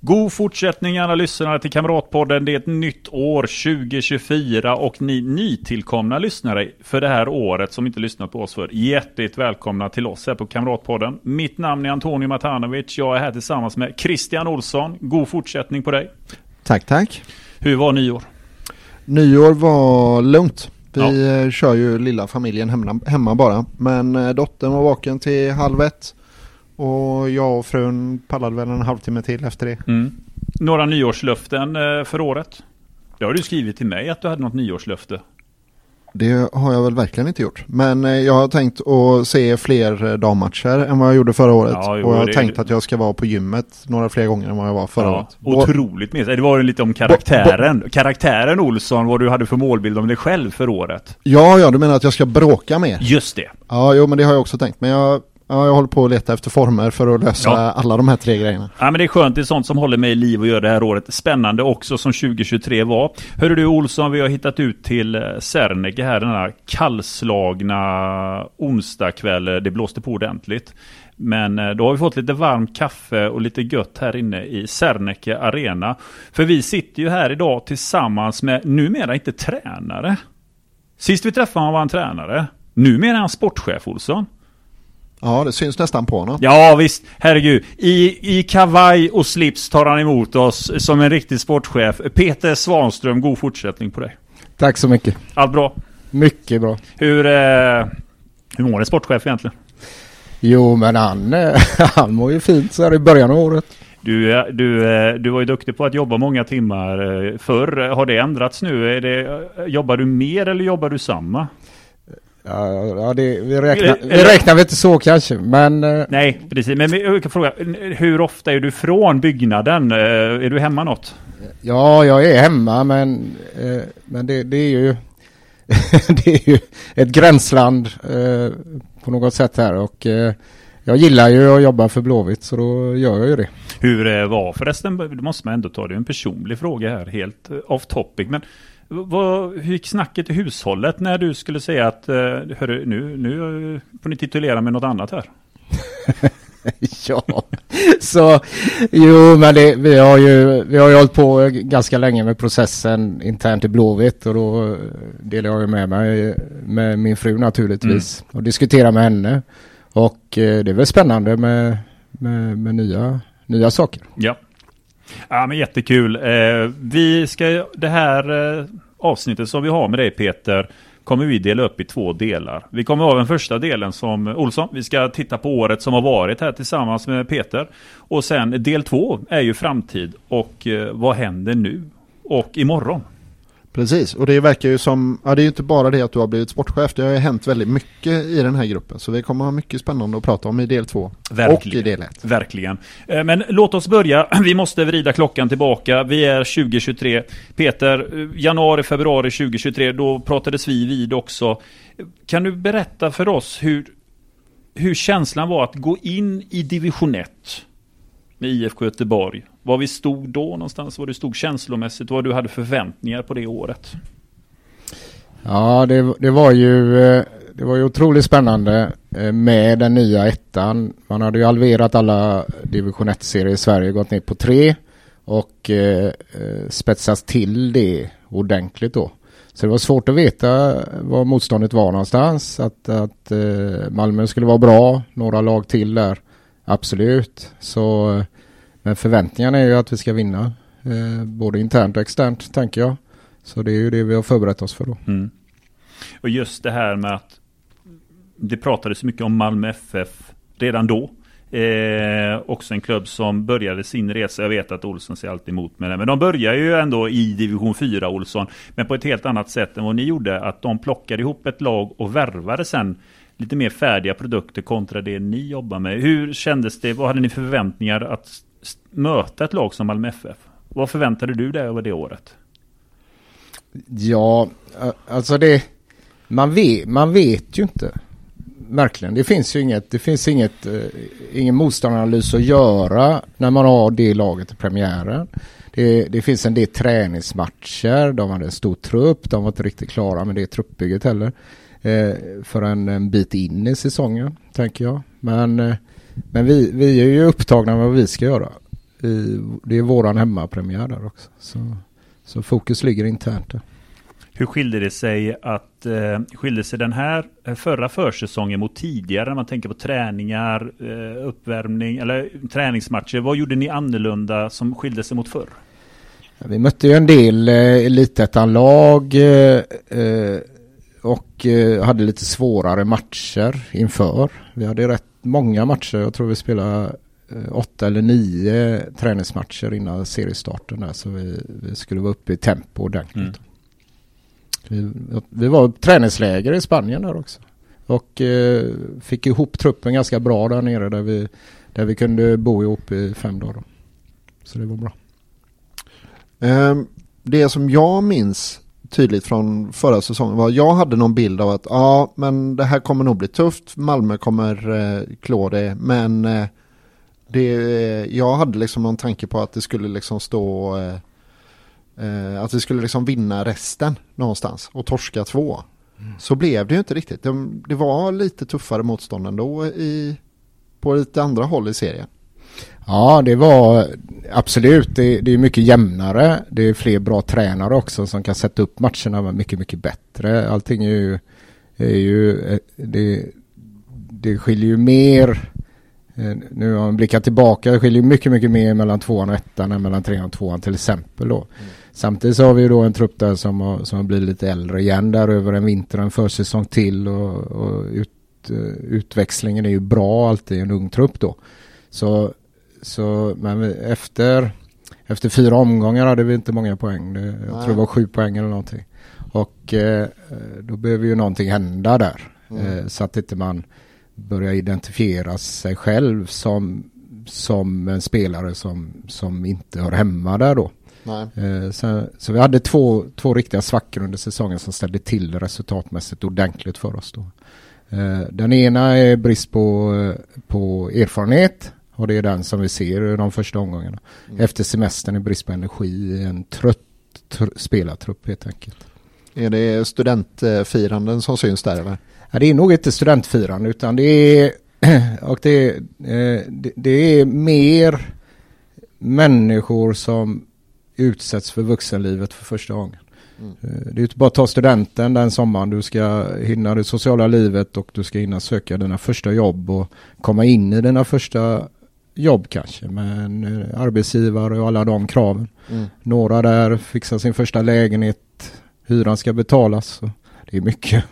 God fortsättning alla lyssnare till Kamratpodden. Det är ett nytt år 2024 och ni nytillkomna lyssnare för det här året som inte lyssnat på oss för hjärtligt välkomna till oss här på Kamratpodden. Mitt namn är Antonio Matanovic. Jag är här tillsammans med Christian Olsson. God fortsättning på dig. Tack, tack. Hur var nyår? Nyår var lugnt. Vi Ja. eh, kör ju lilla familjen hemma, hemma bara. Men eh, dottern var vaken till halv ett. Och jag och frun pallade väl en halvtimme till efter det. Mm. Några nyårslöften eh, för året? Det har du skrivit till mig att du hade något nyårslöfte. Det har jag väl verkligen inte gjort. Men eh, jag har tänkt att se fler eh, dammatcher än vad jag gjorde förra året. Ja, jo, och jag har det- tänkt att jag ska vara på gymmet några fler gånger än vad jag var förra året. Och- otroligt med. Det var ju lite om karaktären. Karaktären Olsson, vad du hade för målbild om dig själv för året. Ja, ja, du menar att jag ska bråka mer? Just det. Ja, jo, men det har jag också tänkt. Men jag, ja, jag håller på att leta efter former för att lösa Ja. alla de här tre grejerna. Ja men det är skönt, det är sånt som håller mig i liv och gör det här året spännande också som 2023 var. Hörru du Olsson, vi har hittat ut till eh, Serneke här den här kallslagna onsdagkväll. Det blåste på ordentligt. Men eh, då har vi fått lite varmt kaffe och lite gött här inne i Serneke Arena. För vi sitter ju här idag tillsammans med numera inte tränare. Sist vi träffade honom var han tränare. Numera är han sportchef Olsson. Ja, det syns nästan på honom. Ja visst, herregud. I, I kavaj och slips tar han emot oss som en riktig sportchef. Peter Svanström, god fortsättning på dig. Tack så mycket. Allt bra? Mycket bra. Hur, eh, hur mår en sportchef egentligen? Jo, men han, eh, han mår ju fint så här i början av året. Du, eh, du, eh, du var ju duktig på att jobba många timmar förr. Har det ändrats nu? Är det, jobbar du mer eller jobbar du samma? Ja, det, vi, räknar, vi räknar väl inte så kanske, men eh, Nej, precis. Men jag kan fråga, hur ofta är du från byggnaden? Eh, Är du hemma något? ja, jag är hemma, men, eh, men det, det är ju det är ju ett gränsland på något sätt här och jag gillar ju att jobba för Blåvitt så då gör jag ju det. Hur var förresten, det måste man ändå ta, det är en personlig fråga här, helt off topic. Men vad, hur gick snacket i hushållet när du skulle säga att, eh, hörru, nu, nu får ni titulera med något annat här? ja, så jo men det, vi har ju vi har ju hållit på ganska länge med processen internt i Blåvitt och då delar jag ju med mig med min fru naturligtvis och diskuterar med henne. Och eh, det är väl spännande med, med, med nya, nya saker. Ja. Ja men jättekul. Eh, vi ska, det här eh, avsnittet som vi har med dig Peter kommer vi dela upp i två delar. Vi kommer ha den första delen som Olsson, vi ska titta på året som har varit här tillsammans med Peter. Och sen del två är ju framtid och eh, vad händer nu och imorgon. Precis, och det verkar ju som, ja det är ju inte bara det att du har blivit sportchef, det har ju hänt väldigt mycket i den här gruppen. Så vi kommer ha mycket spännande att prata om i del två. Och i del ett. Verkligen. Eh, Men låt oss börja. Vi måste vrida klockan tillbaka. Vi är 2023. Peter, eh, januari, februari 2023, då pratades vi vid också. Kan du berätta för oss hur, hur känslan var att gå in i division 1 med IFK Göteborg? Var vi stod då någonstans? Var du stod känslomässigt? Vad du hade förväntningar på det året? Ja, det, det var ju eh, det var ju otroligt spännande eh, med den nya ettan. Man hade ju halverat alla division 1-serier i Sverige, gått ner på tre och eh, eh spetsat till det ordentligt då. Så det var svårt att veta var motståndet var någonstans. Att, att eh, Malmö skulle vara bra, några lag till där. Absolut. Så, men förväntningarna är ju att vi ska vinna. Eh, både internt och externt, tänker jag. Så det är ju det vi har förberett oss för då. Mm. Och just det här med att det pratades mycket om Malmö FF redan då. Eh, också en klubb som började sin resa. Jag vet att Olsson ser alltid emot med det. Men de börjar ju ändå i division 4 Olsson. Men på ett helt annat sätt än vad ni gjorde. Att de plockade ihop ett lag och värvade sen lite mer färdiga produkter kontra det ni jobbar med. Hur kändes det? Vad hade ni för förväntningar att möta ett lag som Malmö FF? Vad förväntade du dig över det året? Ja, alltså det... Man vet, man vet ju inte. Verkligen. Det finns ju inget, det finns inget, eh, ingen motståndaranalys att göra när man har det laget i premiären. Det, det, finns en del träningsmatcher, de hade en stor trupp, de var inte riktigt klara med det truppbygget heller. Eh, för en, en, bit in i säsongen, tänker jag. Men, eh, men vi, vi är ju upptagna med vad vi ska göra. I, det är våran hemmapremiär där också. Så, så fokus ligger internt där. Hur skilde det sig att eh, skilde sig den här eh, förra försäsongen mot tidigare när man tänker på träningar, eh, uppvärmning eller träningsmatcher? Vad gjorde ni annorlunda som skilde sig mot förr? Vi mötte ju en del eh, elitettan-lag eh, eh, och eh, hade lite svårare matcher inför. Vi hade rätt många matcher. Jag tror vi spelade eh, åtta eller nio träningsmatcher innan seriestarten där, så vi, vi skulle vara uppe i tempo ordentligt. Mm. Vi, vi var träningsläger i Spanien där också. Och eh, fick ihop truppen ganska bra där nere där vi, där vi kunde bo ihop i fem dagar. Så det var bra. Um, det som jag minns tydligt från förra säsongen var jag hade någon bild av att ja, men det här kommer nog bli tufft. Malmö kommer eh, klå det, men eh, det, jag hade liksom någon tanke på att det skulle liksom stå eh, eh att vi skulle liksom vinna resten någonstans och torska två. Mm. Så blev det ju inte riktigt. Det, det var lite tuffare motstånd ändå i, på lite andra håll i serien. Ja, det var absolut. Det, det, är mycket jämnare. Det är fler bra tränare också som kan sätta upp matcherna mycket, mycket bättre. Allting är ju, är ju eh, det, det skiljer ju mer. Eh, nu har man blickat tillbaka, det skiljer mycket, mycket mer mellan tvåan och ettan än mellan trean och tvåan till exempel då. Mm. Samtidigt så har vi ju då en trupp där som har, som har blivit lite äldre igen där över en vinter, en försäsong till och, och ut, eh, utväxlingen är ju bra alltid i en ung trupp då. Så så, men efter, efter fyra omgångar hade vi inte många poäng. Det, jag tror det var sju poäng eller någonting. Och eh, då behöver ju någonting hända där. Mm. Eh, så att inte man börjar identifiera sig själv som, som en spelare som, som inte hör hemma där då. Eh, så, så, vi hade två, två riktiga svackor under säsongen som ställde till resultatmässigt ordentligt för oss då. Eh, den ena är brist på, på erfarenhet och det är den som vi ser i de första omgångarna. Mm. Efter semestern är brist på energi, en trött tr spelartrupp helt enkelt. Är det studentfiranden som syns där eller? Ja, det är nog inte studentfirande utan det är, och det, eh, det, det är mer människor som utsätts för vuxenlivet för första gången. Mm. Eh, det är inte bara att ta studenten den sommaren. Du ska hinna det sociala livet och du ska hinna söka dina första jobb och komma in i dina första jobb kanske med eh, arbetsgivare och alla de kraven. Mm. Några där fixar sin första lägenhet, hyran ska betalas. Så det är mycket.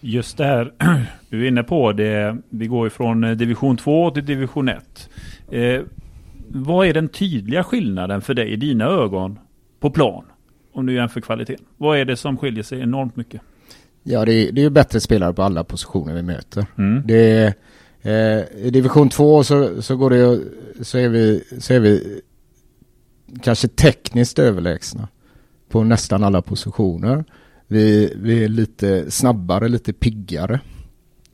Just det här du är inne på det. Vi går ifrån eh, division 2 till division 1. Eh, vad är den tydliga skillnaden för dig i dina ögon på plan? Om du jämför kvaliteten. Vad är det som skiljer sig enormt mycket? Ja, det är, det är bättre spelare på alla positioner vi möter. Mm. Det är Eh, I division 2 så, så, går det, så, är vi, så är vi kanske tekniskt överlägsna på nästan alla positioner. Vi, vi är lite snabbare, lite piggare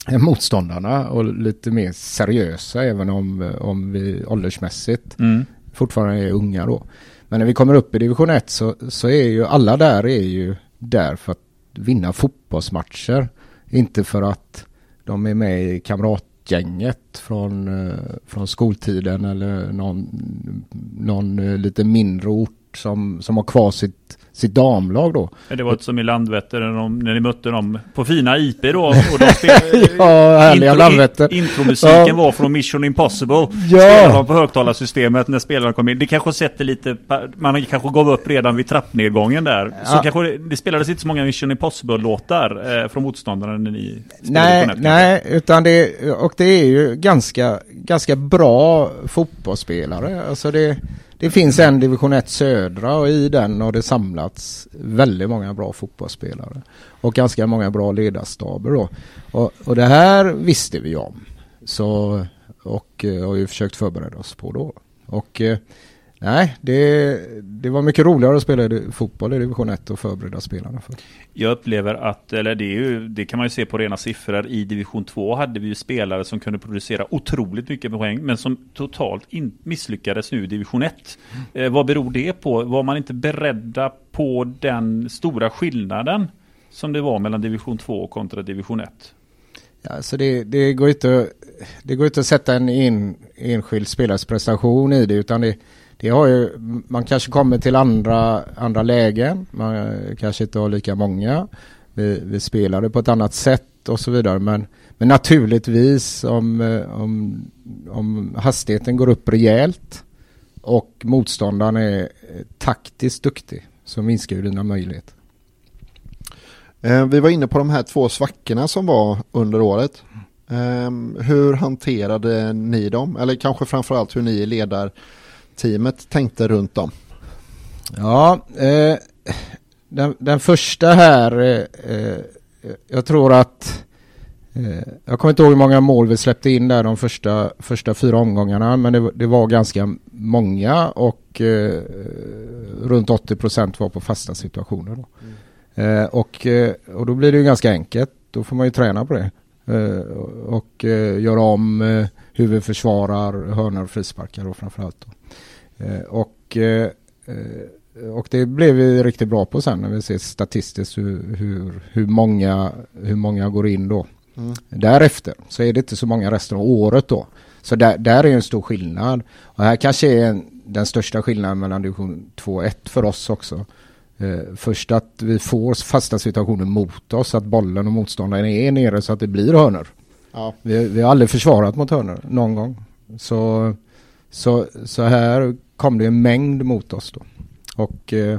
än motståndarna och lite mer seriösa även om, om vi åldersmässigt mm. fortfarande är unga då. Men när vi kommer upp i division 1 så, så är ju alla där är ju där för att vinna fotbollsmatcher. Inte för att de är med i kamrat gänget från, eh, från skoltiden eller någon, någon eh, lite mindre ort som, som har kvar sitt sitt damlag då. Det var som i Landvetter när, de, när ni mötte dem på fina IP då. Och de spelade, ja, härliga intro, Landvetter. In, intromusiken ja. var från Mission Impossible. Ja. Spelade de på högtalarsystemet när spelarna kom in. Det kanske sätter lite, man kanske gav upp redan vid trappnedgången där. Ja. Så kanske det, det spelades inte så många Mission Impossible-låtar eh, från motståndarna när ni Nej, nej, utan det, och det är ju ganska, ganska bra fotbollsspelare. Alltså det det finns en division 1 södra och i den har det samlats väldigt många bra fotbollsspelare. Och ganska många bra ledarstaber då. Och, och det här visste vi om. Så, och eh, har ju försökt förbereda oss på då. Och eh, Nej, det, det var mycket roligare att spela fotboll i division 1 och förbereda spelarna för. Jag upplever att, eller det, ju, det kan man ju se på rena siffror, i division 2 hade vi ju spelare som kunde producera otroligt mycket poäng, men som totalt in, misslyckades nu i division 1. Mm. Eh, vad beror det på? Var man inte beredda på den stora skillnaden som det var mellan division 2 kontra division 1? Ja, så det, det, går inte, det går inte att sätta en en, enskild spelares prestation i det, utan det det har ju, man kanske kommer till andra, andra lägen, man kanske inte har lika många. Vi, vi spelade på ett annat sätt och så vidare. Men, men naturligtvis om, eh, om, om hastigheten går upp rejält och motståndaren är taktiskt duktig så minskar ju dina möjligheter. Eh, vi var inne på de här två svackorna som var under året. Eh, hur hanterade ni dem? Eller kanske framförallt hur ni ledar teamet tänkte runt om? Ja, eh, den, den, första här, eh, eh, jag tror att eh, jag kommer inte ihåg hur många mål vi släppte in där de första, första fyra omgångarna, men det, det var ganska många och eh, runt 80 procent var på fasta situationer. Då. Mm. Eh, och, och då blir det ju ganska enkelt, då får man ju träna på det och göra om hur vi försvarar hörnor och frisparkar och framförallt. Då. Eh, och, eh, och det blev vi riktigt bra på sen när vi ser statistiskt hur, hur, hur, många, hur många går in då. Mm. Därefter så är det inte så många resten av året då. Så där, där är en stor skillnad. Och här kanske är en, den största skillnaden mellan division 2 och 1 för oss också. Eh, först att vi får fasta situationer mot oss, att bollen och motståndaren är nere så att det blir hörnor. Ja. Vi, vi har aldrig försvarat mot hörnor någon gång. Så, så, så här kom det en mängd mot oss då. Och eh,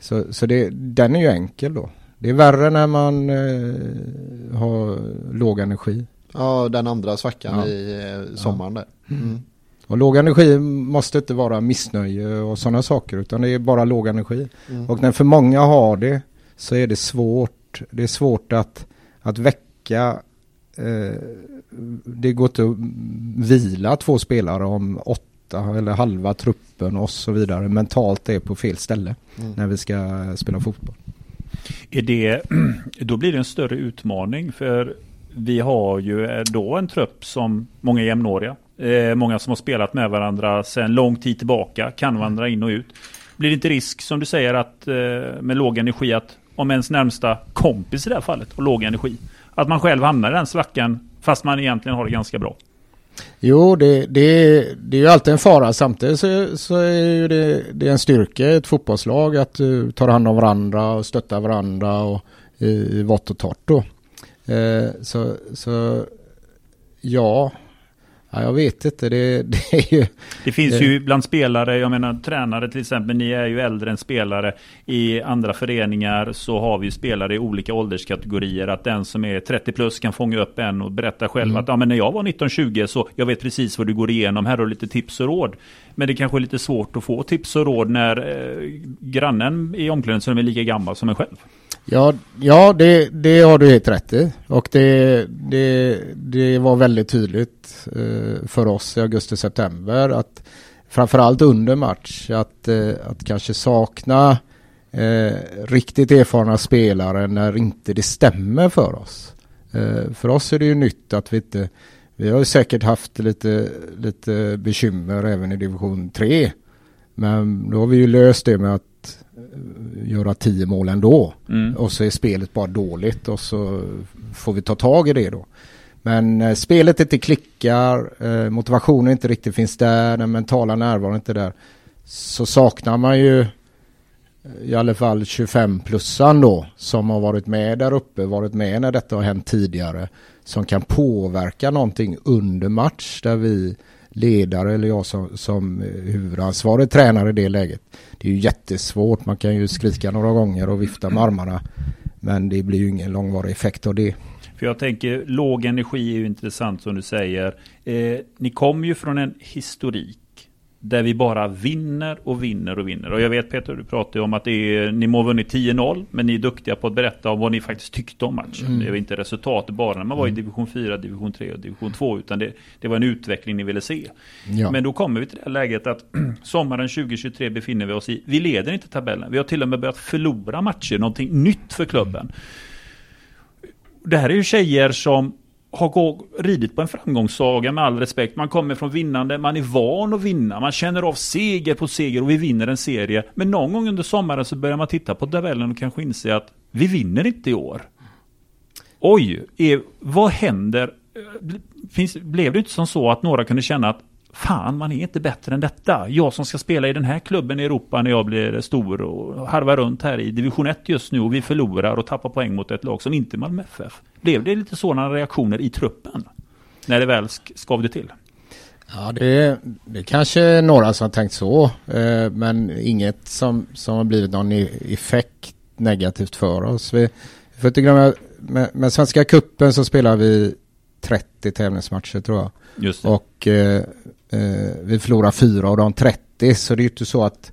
så, så det, den är ju enkel då. Det är värre när man eh, har låg energi. Ja, den andra svackan ja. i eh, sommaren där. Mm. mm. Och låg energi måste inte vara missnöje och sådana saker utan det är bara låg energi. Mm. Och när för många har det så är det svårt. Det är svårt att, att väcka eh, det går inte att vila två spelare om åtta åtta eller halva truppen och så vidare mentalt är på fel ställe mm. när vi ska spela fotboll. Är det, då blir det en större utmaning för vi har ju då en trupp som många är jämnåriga. Eh, många som har spelat med varandra sedan lång tid tillbaka kan vandra in och ut. Blir det inte risk som du säger att eh, med låg energi att om ens närmsta kompis i det här fallet och låg energi att man själv hamnar i den svackan fast man egentligen har det ganska bra? Jo, det, det, det är ju alltid en fara. Samtidigt så, så är det, det är en styrka i ett fotbollslag att uh, ta hand om varandra och stötta varandra och, i, i vått och torrt då. Uh, så, så ja, Ja, jag vet inte. Det, det är ju... Det finns det... ju bland spelare, jag menar tränare till exempel, ni är ju äldre än spelare. I andra föreningar så har vi spelare i olika ålderskategorier. Att den som är 30 plus kan fånga upp en och berätta själv mm. att ja, men när jag var 19-20 så jag vet precis vad du går igenom. Här har du lite tips och råd. Men det kanske är lite svårt att få tips och råd när eh, grannen i omklädningsrummet är lika gammal som en själv. Ja, ja det, det har du helt rätt i. Och det, det, det var väldigt tydligt eh, för oss i augusti-september att framförallt under match att, eh, att kanske sakna eh, riktigt erfarna spelare när inte det stämmer för oss. Eh, för oss är det ju nytt att vi inte vi har ju säkert haft lite, lite bekymmer även i division 3. Men då har vi ju löst det med att göra tio mål ändå. Mm. Och så är spelet bara dåligt och så får vi ta tag i det då. Men eh, spelet inte klickar, eh, motivationen inte riktigt finns där, den mentala närvaron inte där. Så saknar man ju eh, i alla fall 25-plussan då som har varit med där uppe, varit med när detta har hänt tidigare. Som kan påverka någonting under match där vi ledare eller jag som, som eh, huvudansvarig tränare i det läget. Det är ju jättesvårt. Man kan ju skrika några gånger och vifta med armarna. Men det blir ju ingen långvarig effekt av det. För jag tänker, låg energi är ju intressant som du säger. Eh, ni kommer ju från en historik där vi bara vinner och vinner och vinner. Och jag vet Peter, du pratade om att är, ni må ha vunnit 10-0, men ni är duktiga på att berätta om vad ni faktiskt tyckte om matchen. Mm. Det var inte resultatet bara när man var i mm. division 4, division 3 och division 2, utan det, det var en utveckling ni ville se. Ja. Men då kommer vi till det läget att sommaren 2023 befinner vi oss i. Vi leder inte tabellen. Vi har till och med börjat förlora matcher, någonting nytt för klubben. Det här är ju tjejer som har ridit på en framgångssaga med all respekt. Man kommer från vinnande, man är van att vinna, man känner av seger på seger och vi vinner en serie. Men någon gång under sommaren så börjar man titta på tabellen och kanske inse att vi vinner inte i år. Oj, är, vad händer? Finns, blev det inte som så att några kunde känna att fan, man är inte bättre än detta. Jag som ska spela i den här klubben i Europa när jag blir stor och harvar runt här i division 1 just nu och vi förlorar och tappar poäng mot ett lag som inte är Malmö FF. Blev det lite sådana reaktioner i truppen? När det väl skavde till? Ja, det, det är kanske några som har tänkt så, eh, men inget som, som har blivit någon effekt negativt för oss. Vi, vi får inte glömma, med, med Svenska Kuppen så spelar vi 30 tävlingsmatcher tror jag. Och eh, eh, vi förlorar fyra av de 30 så det är ju inte så att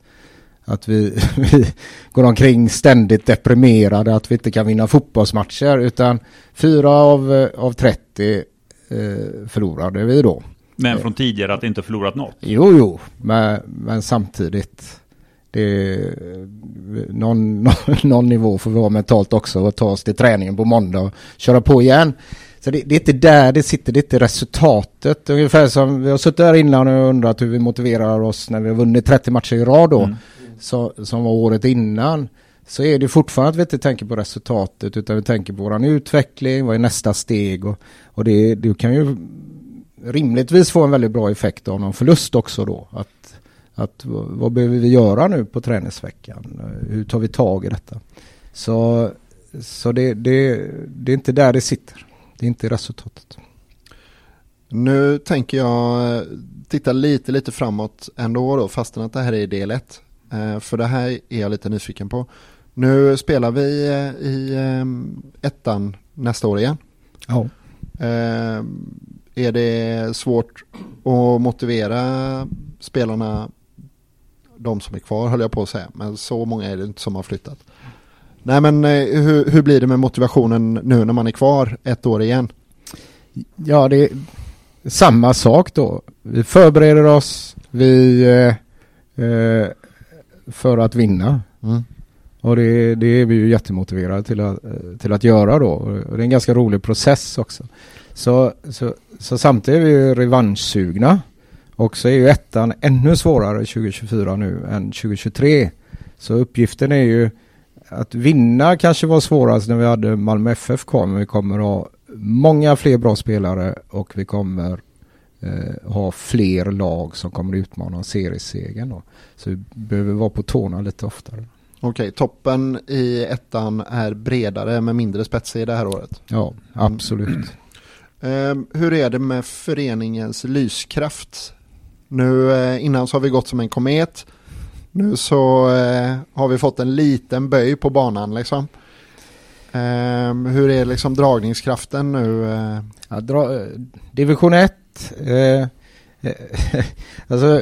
att vi, vi går omkring ständigt deprimerade att vi inte kan vinna fotbollsmatcher utan fyra av, eh, av 30 eh, förlorade vi då. Men från tidigare att inte förlorat något? Jo, jo, men, men samtidigt det, någon, någon, någon nivå får vi ha mentalt också och ta oss till träningen på måndag och köra på igen. Så det, det, är inte där det sitter, det är inte resultatet. Ungefär som vi har suttit där innan och undrat hur vi motiverar oss när vi har vunnit 30 matcher i rad då, mm så, som var året innan så är det fortfarande att vi inte tänker på resultatet utan vi tänker på våran utveckling, vad är nästa steg och, och det, det kan ju rimligtvis få en väldigt bra effekt av någon förlust också då. Att, att vad behöver vi göra nu på träningsveckan? Hur tar vi tag i detta? Så, så det, det, det är inte där det sitter. Det är inte resultatet. Nu tänker jag eh, titta lite, lite framåt ändå då, fastän att det här är del 1 för det här är jag lite nyfiken på. Nu spelar vi eh, i ettan nästa år igen. Ja. Är det svårt att motivera spelarna, de som är kvar höll jag på att säga, men så många är det inte som har flyttat. Nej men eh, hur, hur blir det med motivationen nu när man är kvar ett år igen? Ja det är samma sak då. Vi förbereder oss vi, eh, eh, för att vinna. Mm. Och det, det, är vi ju jättemotiverade till att, till att göra då. Och det är en ganska rolig process också. Så, så, så samtidigt är vi revanschsugna. Och så är ju ettan ännu svårare 2024 nu än 2023. Så uppgiften är ju att vinna kanske var svårast när vi hade Malmö FF kvar, men vi kommer ha många fler bra spelare och vi kommer eh, ha fler lag som kommer utmana om seriesegern. Då. Så vi behöver vara på tårna lite oftare. Okej, toppen i ettan är bredare med mindre spetsig det här året? Ja, absolut. Mm. Eh, hur är det med föreningens lyskraft? Nu eh, innan så har vi gått som en komet. Nu så eh, har vi fått en liten böj på banan liksom. Eh, hur är liksom dragningskraften nu? Eh? Ja, dra, division 1. Eh, eh, alltså,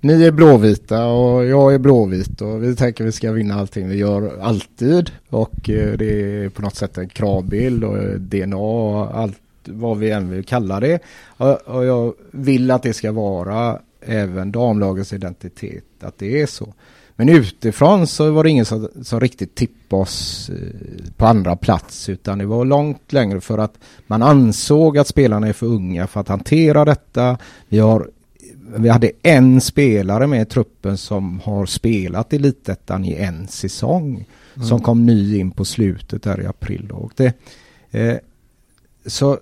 ni är blåvita och jag är blåvit och vi tänker att vi ska vinna allting vi gör alltid. Och eh, det är på något sätt en kravbild och DNA och allt vad vi än vill kalla det. Och, och jag vill att det ska vara även damlagets identitet, att det är så. Men utifrån så var det ingen som, som riktigt tippade oss eh, på andra plats utan det var långt längre för att man ansåg att spelarna är för unga för att hantera detta. Vi, har, vi hade en spelare med i truppen som har spelat Elitettan i en säsong mm. som kom ny in på slutet där i april. Och det, eh, så,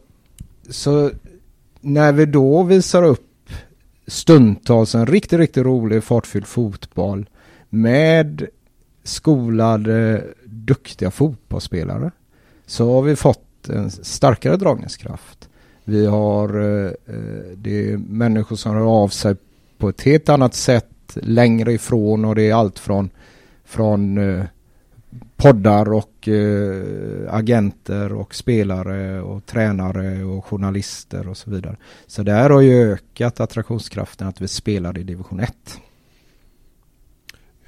så när vi då visar upp stundtals en riktigt, riktigt rolig fartfylld fotboll med skolade, duktiga fotbollsspelare så har vi fått en starkare dragningskraft. Vi har eh, eh, det är människor som rör av sig på ett helt annat sätt längre ifrån och det är allt från, från eh, poddar och agenter och spelare och tränare och journalister och så vidare. Så det här har ju ökat attraktionskraften att vi spelar i division 1.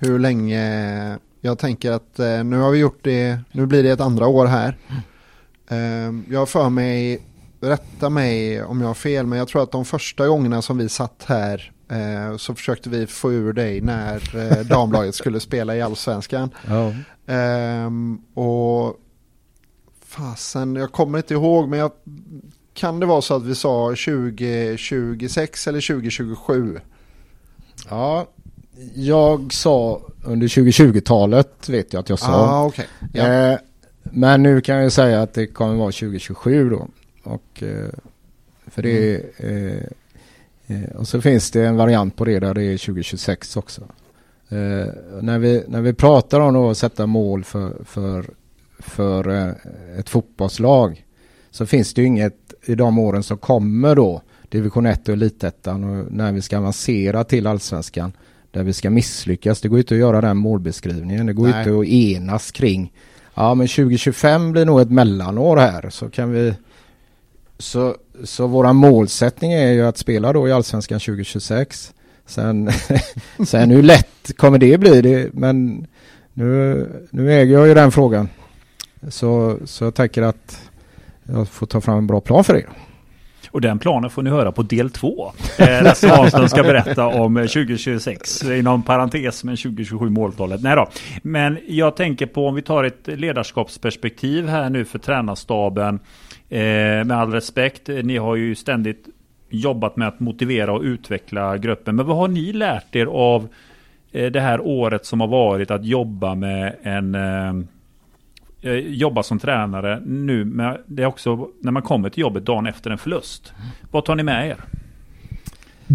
Hur länge, jag tänker att eh, nu har vi gjort det, nu blir det ett andra år här. Mm. jag har för mig, rätta mig om jag har fel, men jag tror att de första gångerna som vi satt här eh, så försökte vi få ur dig när eh, damlaget skulle spela i allsvenskan. Um, och fasen, jag kommer inte ihåg, men jag, kan det vara så att vi sa 2026 eller 2027? Ja, jag sa under 2020-talet vet jag att jag sa. Ah, okay. ja. eh, men nu kan jag säga att det kommer vara 2027 då. Och, eh, för det mm. eh, eh, och så finns det en variant på det där det är 2026 också. Eh, när, vi, när vi pratar om att sätta mål för, för, för eh, ett fotbollslag så finns det ju inget i de åren som kommer då, division 1 och elitettan och när vi ska avancera till allsvenskan där vi ska misslyckas. Det går inte att göra den målbeskrivningen. Det går Nej. inte att enas kring ja men 2025 blir nog ett mellanår här så kan vi så, så våra målsättning är ju att spela då i allsvenskan 2026 Sen, sen hur lätt kommer det bli? Det, men nu, nu äger jag ju den frågan. Så, så jag tänker att jag får ta fram en bra plan för er. Och den planen får ni höra på del två. Eh, Lasse Hansson ska berätta om eh, 2026. Inom parentes med 2027 måltalet. Nej då. Men jag tänker på om vi tar ett ledarskapsperspektiv här nu för tränarstaben. Eh, med all respekt, ni har ju ständigt jobbat med att motivera och utveckla gruppen. Men vad har ni lärt er av eh, det här året som har varit att jobba med en eh, eh, eh, jobba som tränare nu med det är också när man kommer till jobbet dagen efter en förlust. Vad tar ni med er?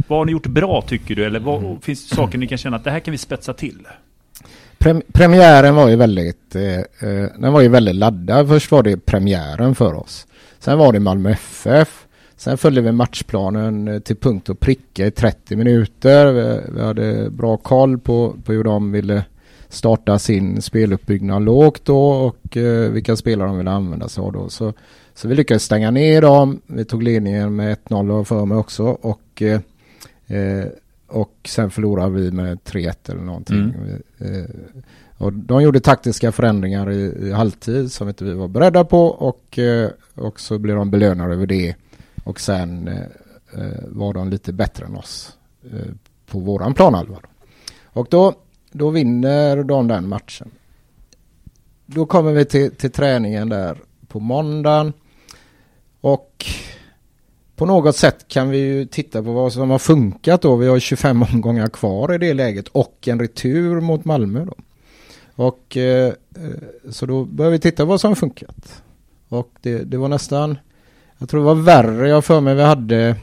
Vad har ni gjort bra tycker du? Eller vad, mm. finns det saker ni kan känna att det här kan vi spetsa till? premiären var ju väldigt, eh, den var ju väldigt laddad. Först var det premiären för oss. Sen var det Malmö FF. Sen följde vi matchplanen eh, till punkt och pricka i 30 minuter. Vi, vi hade bra koll på, på hur de ville starta sin speluppbyggnad lågt då och eh, vilka spelare de ville använda sig av då. Så, så vi lyckades stänga ner dem. Vi tog ledningen med 1-0 för mig också och, eh, eh, och sen förlorade vi med 3-1 eller någonting. Mm. Eh, och de gjorde taktiska förändringar i, i halvtid som inte vi var beredda på och, eh, och så blev de belönade över det. Och sen eh, var de lite bättre än oss på våran planhalva. Och då, då vinner de den matchen. Då kommer vi till, till träningen där på måndagen. Och på något sätt kan vi ju titta på vad som har funkat då. Vi har 25 omgångar kvar i det läget och en retur mot Malmö då. Och eh, eh, så då börjar vi titta på vad som har funkat. Och det, det var nästan jag tror det var värre. Jag för mig vi hade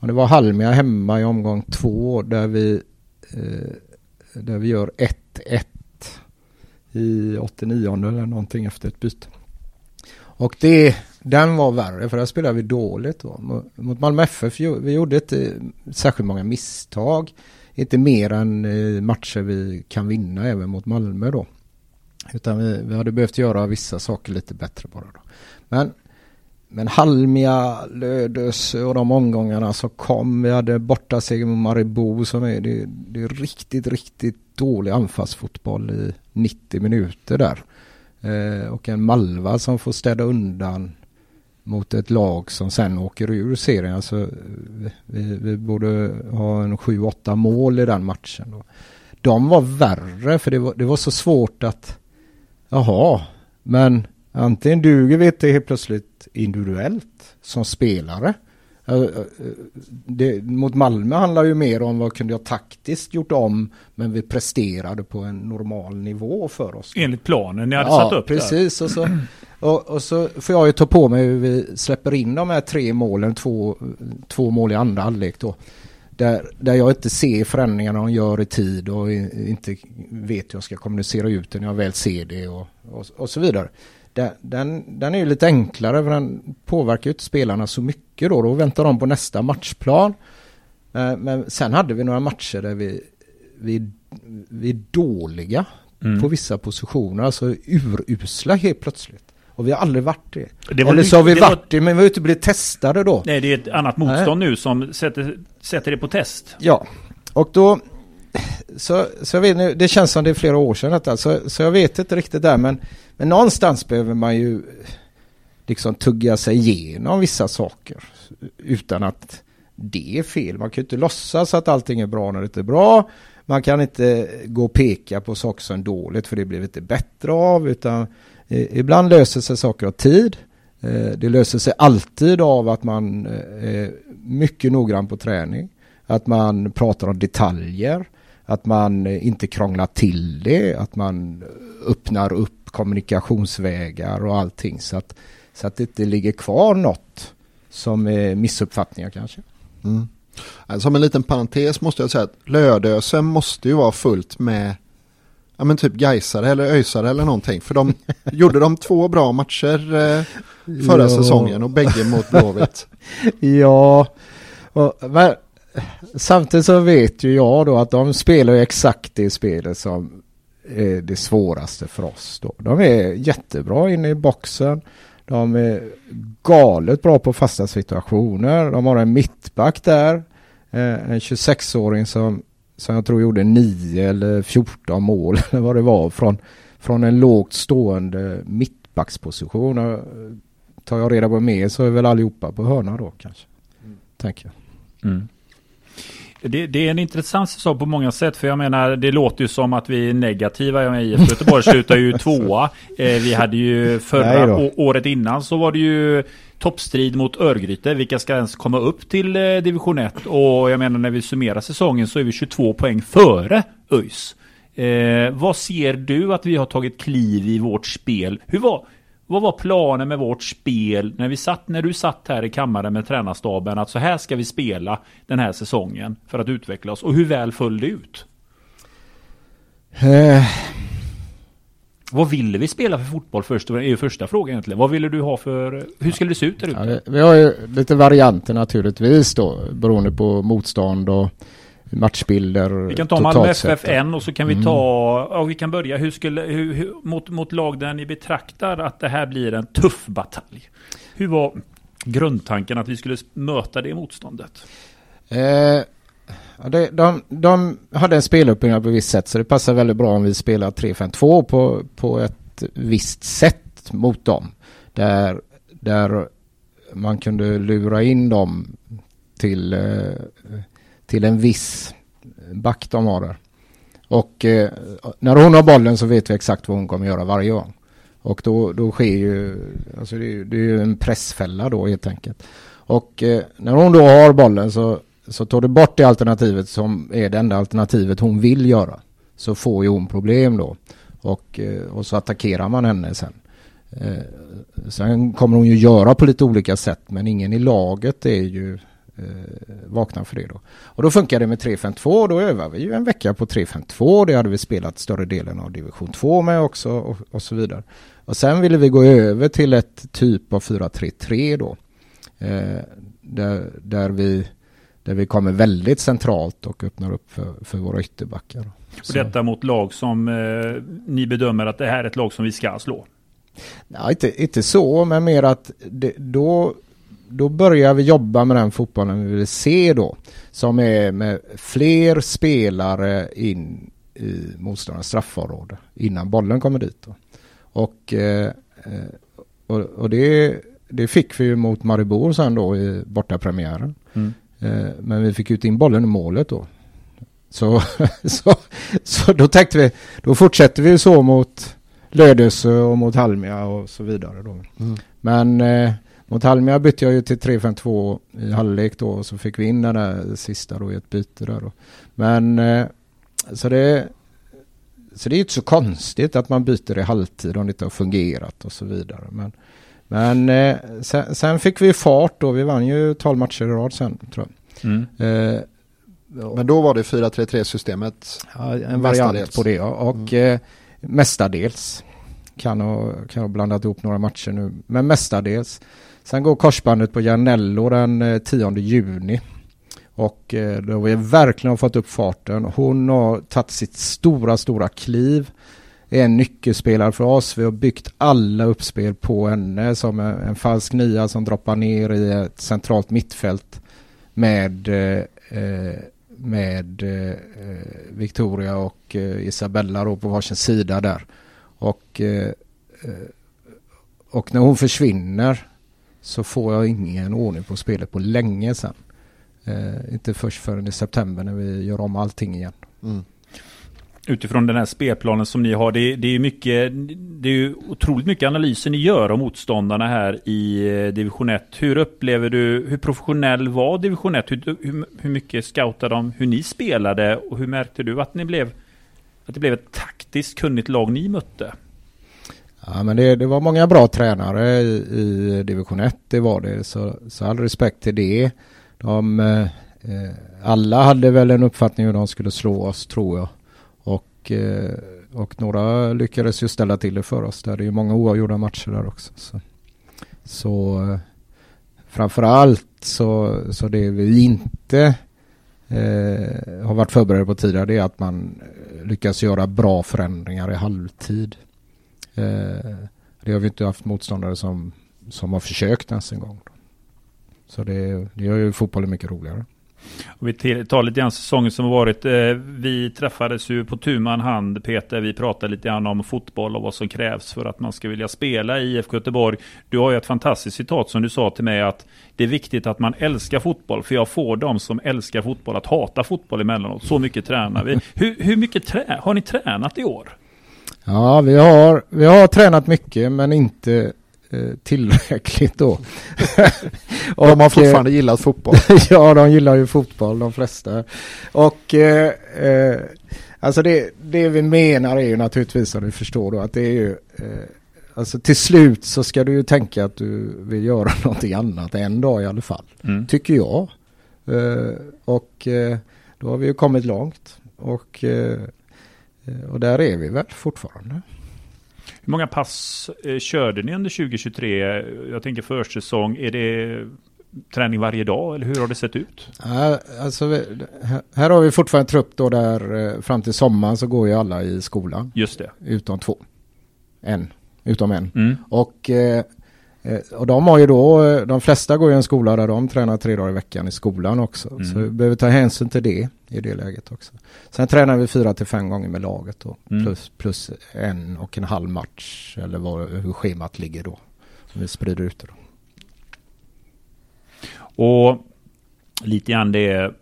ja, det var Halmia hemma i omgång två där vi eh, där vi gör 1-1 i 89 eller någonting efter ett byte. Och det, den var värre för där spelade vi dåligt då. Mot Malmö FF, vi gjorde inte särskilt många misstag. Inte mer än eh, matcher vi kan vinna även mot Malmö då. Utan vi, vi hade behövt göra vissa saker lite bättre bara då. Men men Halmia, Lödös och de omgångarna som kom. Vi hade bortaseger mot Maribou som är, det, det är riktigt, riktigt dålig anfallsfotboll i 90 minuter där. Eh, och en Malva som får städa undan mot ett lag som sen åker ur serien. Alltså, vi, vi borde ha en 7-8 mål i den matchen. Då. De var värre för det var, det var så svårt att jaha, men Antingen duger vi inte helt plötsligt individuellt som spelare. Det, mot Malmö handlar ju mer om vad kunde jag taktiskt gjort om men vi presterade på en normal nivå för oss. Enligt planen ni hade ja, satt upp precis. Och så, och, och, så får jag ju ta på mig hur vi släpper in de här tre målen, två, två mål i andra halvlek då. Där, där jag inte ser förändringarna de gör i tid och inte vet hur jag ska kommunicera ut det när jag väl ser det och, och, och så vidare den, den, är ju lite enklare för den påverkar ju inte spelarna så mycket då. Då väntar de på nästa matchplan. Eh, men sen hade vi några matcher där vi, vi, vi är dåliga mm. på vissa positioner, alltså urusla helt plötsligt. Och vi har aldrig varit det. det Eller så har vi det varit var... det, men vi har inte blivit testade då. Nej, det är ett annat motstånd Nej. nu som sätter, sätter det på test. Ja, och då... Så, så jag vet nu, det känns som det är flera år sedan detta, så, så jag vet inte riktigt där, men, men någonstans behöver man ju liksom tugga sig igenom vissa saker utan att det är fel. Man kan ju inte låtsas att allting är bra när det inte är bra. Man kan inte gå och peka på saker som är dåligt för det blir inte bättre av utan eh, ibland löser sig saker av tid. Eh, det löser sig alltid av att man eh, är mycket noggrann på träning. Att man pratar om detaljer. Att man inte krånglar till det. Att man öppnar upp kommunikationsvägar och allting. Så att, så att det inte ligger kvar något som är missuppfattningar kanske. Mm. Som en liten parentes måste jag säga att Lödösen måste ju vara fullt med ja men typ Gaisare eller Öysare eller någonting. För de gjorde de två bra matcher eh, förra ja. säsongen och bägge mot Blåvitt. ja, och, men, samtidigt så vet ju jag då att de spelar exakt det spelet som är det svåraste för oss då. De är jättebra inne i boxen. De är galet bra på fasta situationer. De har en mittback där. Eh, en 26-åring som, som jag tror gjorde 9 eller 14 mål eller vad det var från, från en lågt stående mittbacksposition. Och tar jag reda på mer så är väl allihopa på hörna då kanske. Mm. Tänker jag. Mm. Det, det, är en intressant säsong på många sätt. För jag menar, det låter ju som att vi är negativa. Jag menar, IFK Göteborg slutar ju tvåa. Eh, vi hade ju förra året innan så var det ju toppstrid mot Örgryte. Vilka ska ens komma upp till eh, division 1? Och jag menar, när vi summerar säsongen så är vi 22 poäng före ÖIS. Eh, vad ser du att vi har tagit kliv i vårt spel? Hur var, vad var planen med vårt spel när, vi satt, när du satt här i kammaren med tränarstaben att så här ska vi spela den här säsongen för att utveckla oss och hur väl föll det ut? Eh. Vad ville vi spela för fotboll först? Det är ju första frågan egentligen. Vad ville du ha för... Hur skulle det se ut där ute? Ja, vi har ju lite varianter naturligtvis då beroende på motstånd och matchbilder. Vi kan ta Malmö FF en och så kan vi mm. ta, ja, vi kan börja, hur skulle, hur, hur, mot, mot lag där ni betraktar att det här blir en tuff batalj. Hur var grundtanken att vi skulle möta det motståndet? Eh, de, de, de hade en speluppbyggnad på ett visst sätt så det passar väldigt bra om vi spelar 3-5-2 på, på ett visst sätt mot dem. Där, där man kunde lura in dem till eh, till en viss back de har där. Och eh, när hon har bollen så vet vi exakt vad hon kommer göra varje gång. Och då, då sker ju, alltså det, är, det är ju en pressfälla då helt enkelt. Och eh, när hon då har bollen så, så tar du bort det alternativet som är det enda alternativet hon vill göra. Så får ju hon problem då. Och, eh, och så attackerar man henne sen. Eh, sen kommer hon ju göra på lite olika sätt men ingen i laget är ju eh, vakna för det då. Och då funkar det med 352 och då övar vi ju en vecka på 352. Det hade vi spelat större delen av division 2 med också och, och så vidare. Och sen ville vi gå över till ett typ av 433 då. Eh, där, där, vi, där vi kommer väldigt centralt och öppnar upp för, för våra ytterbackar. Och detta mot lag som eh, ni bedömer att det här är ett lag som vi ska slå? Nej, inte, inte så, men mer att det, då då börjar vi jobba med den fotbollen vi vill se då. Som är med fler spelare in i motståndarnas straffområde innan bollen kommer dit. Då. Och, eh, och, och det, det, fick vi ju mot Maribor sen då i bortapremiären. Mm. Eh, men vi fick ut in bollen i målet då. Så, så, så då tänkte vi, då fortsätter vi så mot Lödöse och mot Halmia och så vidare då. Mm. Men eh, mot Halmia bytte jag ju till 3-5-2 i halvlek då och så fick vi in den där sista då i ett byte där då. Men eh, så det så det är inte så konstigt att man byter i halvtid om det inte har fungerat och så vidare. Men, men eh, sen, sen, fick vi fart då. Vi vann ju 12 matcher i rad sen tror jag. Mm. Eh, men då var det 4-3-3 systemet? Ja, en variant på det ja. Och mm. eh, mestadels. Kan ha, kan ha blandat ihop några matcher nu. Men mestadels. Sen går korsbandet på Janello den eh, 10 juni. Och eh, då har vi verkligen fått upp farten. Hon har tagit sitt stora, stora kliv. är en nyckelspelare för oss. Vi har byggt alla uppspel på henne som en, falsk nia som droppar ner i ett centralt mittfält med, eh, med Victoria och Isabella då på varsin sida där. Och, och när hon försvinner så får jag ingen ordning på spelet på länge sedan. Eh, inte först förrän i september när vi gör om allting igen. Mm utifrån den här spelplanen som ni har. Det, det är mycket, det är ju otroligt mycket analyser ni gör om motståndarna här i eh, division 1. Hur upplever du, hur professionell var division 1? Hur, hur, hur mycket scoutade de hur ni spelade och hur märkte du att ni blev, att det blev ett taktiskt kunnigt lag ni mötte? Ja men det, det var många bra tränare i, i division 1, det var det. Så, så all respekt till det. De, eh, alla hade väl en uppfattning hur de skulle slå oss tror jag. Och, eh, och några lyckades ju ställa till det för oss. Det är ju många oavgjorda matcher där också. Så, så eh, framförallt så, så det vi inte eh, har varit förberedda på tidigare det är att man eh, lyckas göra bra förändringar i halvtid. Eh, det har vi inte haft motståndare som, som har försökt ens en gång. Så det, det gör ju fotbollen mycket roligare. Och vi tar lite grann säsongen som har varit. Eh, vi träffades ju på tuman hand Peter. Vi pratade lite grann om fotboll och vad som krävs för att man ska vilja spela i IFK Göteborg. Du har ju ett fantastiskt citat som du sa till mig att det är viktigt att man älskar fotboll. För jag får de som älskar fotboll att hata fotboll emellanåt. Så mycket tränar vi. Hur, hur mycket trä har ni tränat i år? Ja, vi har, vi har tränat mycket men inte Eh, tillräckligt då. och, de har fortfarande eh, gillat fotboll. ja, de gillar ju fotboll de flesta. Och eh, eh, alltså det, det vi menar är ju naturligtvis som du förstår då att det är ju eh, Alltså till slut så ska du ju tänka att du vill göra någonting annat en dag i alla fall. Mm. Tycker jag. Eh, och då har vi ju kommit långt. Och, och där är vi väl fortfarande. Hur många pass eh, körde ni under 2023? Jag tänker försäsong. Är det träning varje dag eller hur har det sett ut? Alltså, här har vi fortfarande trupp då där eh, fram till sommaren så går ju alla i skolan. Just det. Utom två. En. Utom en. Mm. Och eh, Eh, och de har ju då, eh, de flesta går ju en skola där de tränar tre dagar i veckan i skolan också. Mm. Så vi behöver ta hänsyn till det i det läget också. Sen tränar vi fyra till fem gånger med laget då. Mm. Plus, plus en och en halv match eller vad, hur schemat ligger då. Vi sprider ut det då. Och lite grann det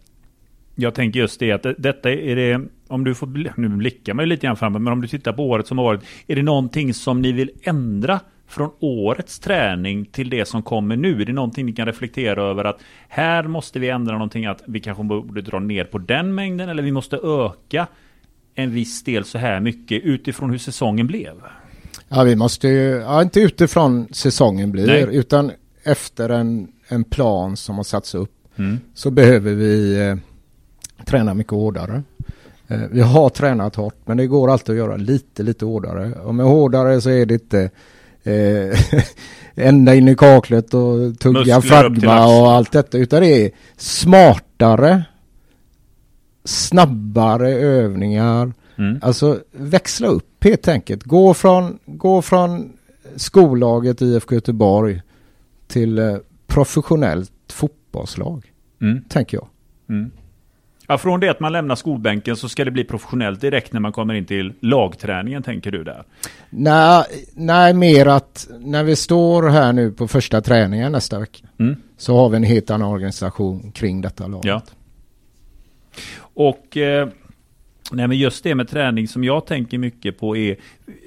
jag tänker just det att detta är det om du får nu blickar man lite grann framåt men om du tittar på året som har varit är det någonting som ni vill ändra från årets träning till det som kommer nu? Är det någonting ni kan reflektera över att här måste vi ändra någonting att vi kanske borde dra ner på den mängden eller vi måste öka en viss del så här mycket utifrån hur säsongen blev? Ja, vi måste ju, ja, inte utifrån säsongen blir, Nej. utan efter en, en plan som har satts upp mm. så behöver vi eh, träna mycket hårdare. Eh, vi har tränat hårt, men det går alltid att göra lite, lite hårdare. Och med hårdare så är det inte eh, ända in i kaklet och tugga fragma och allt detta. Utan det är smartare, snabbare övningar. Mm. Alltså växla upp helt enkelt. Gå från, gå från skollaget IFK Göteborg till eh, professionellt fotbollslag. Mm. Tänker jag. Mm. Ja, från det att man lämnar skolbänken så ska det bli professionellt direkt när man kommer in till lagträningen, tänker du där? Nej, nej mer att när vi står här nu på första träningen nästa vecka mm. så har vi en helt annan organisation kring detta laget. Ja. Och eh, Nej men just det med träning som jag tänker mycket på är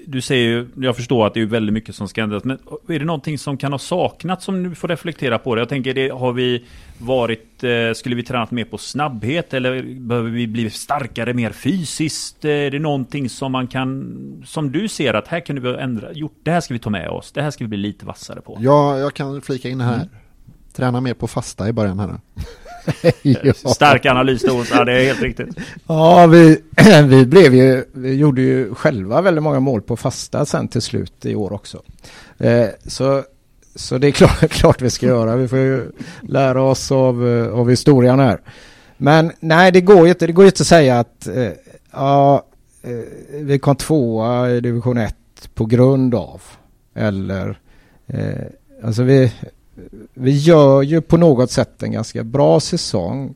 Du säger ju, jag förstår att det är väldigt mycket som ska ändras Men är det någonting som kan ha saknats som du får reflektera på det? Jag tänker det, har vi varit eh, Skulle vi tränat mer på snabbhet eller behöver vi bli starkare mer fysiskt? Är det någonting som man kan Som du ser att här kunde vi ändra gjort, Det här ska vi ta med oss, det här ska vi bli lite vassare på Ja, jag kan flika in här mm. Träna mer på fasta i början här ja. Stark analys då, ja, det är helt riktigt. Ja, vi, vi blev ju, vi gjorde ju själva väldigt många mål på fasta sen till slut i år också. Eh, så, så det är klart, klart vi ska göra, vi får ju lära oss av, eh, av historien här. Men nej, det går ju inte, det går inte att säga att eh, ja, vi kom tvåa i division 1 på grund av. Eller, eh, alltså vi, vi gör ju på något sätt en ganska bra säsong.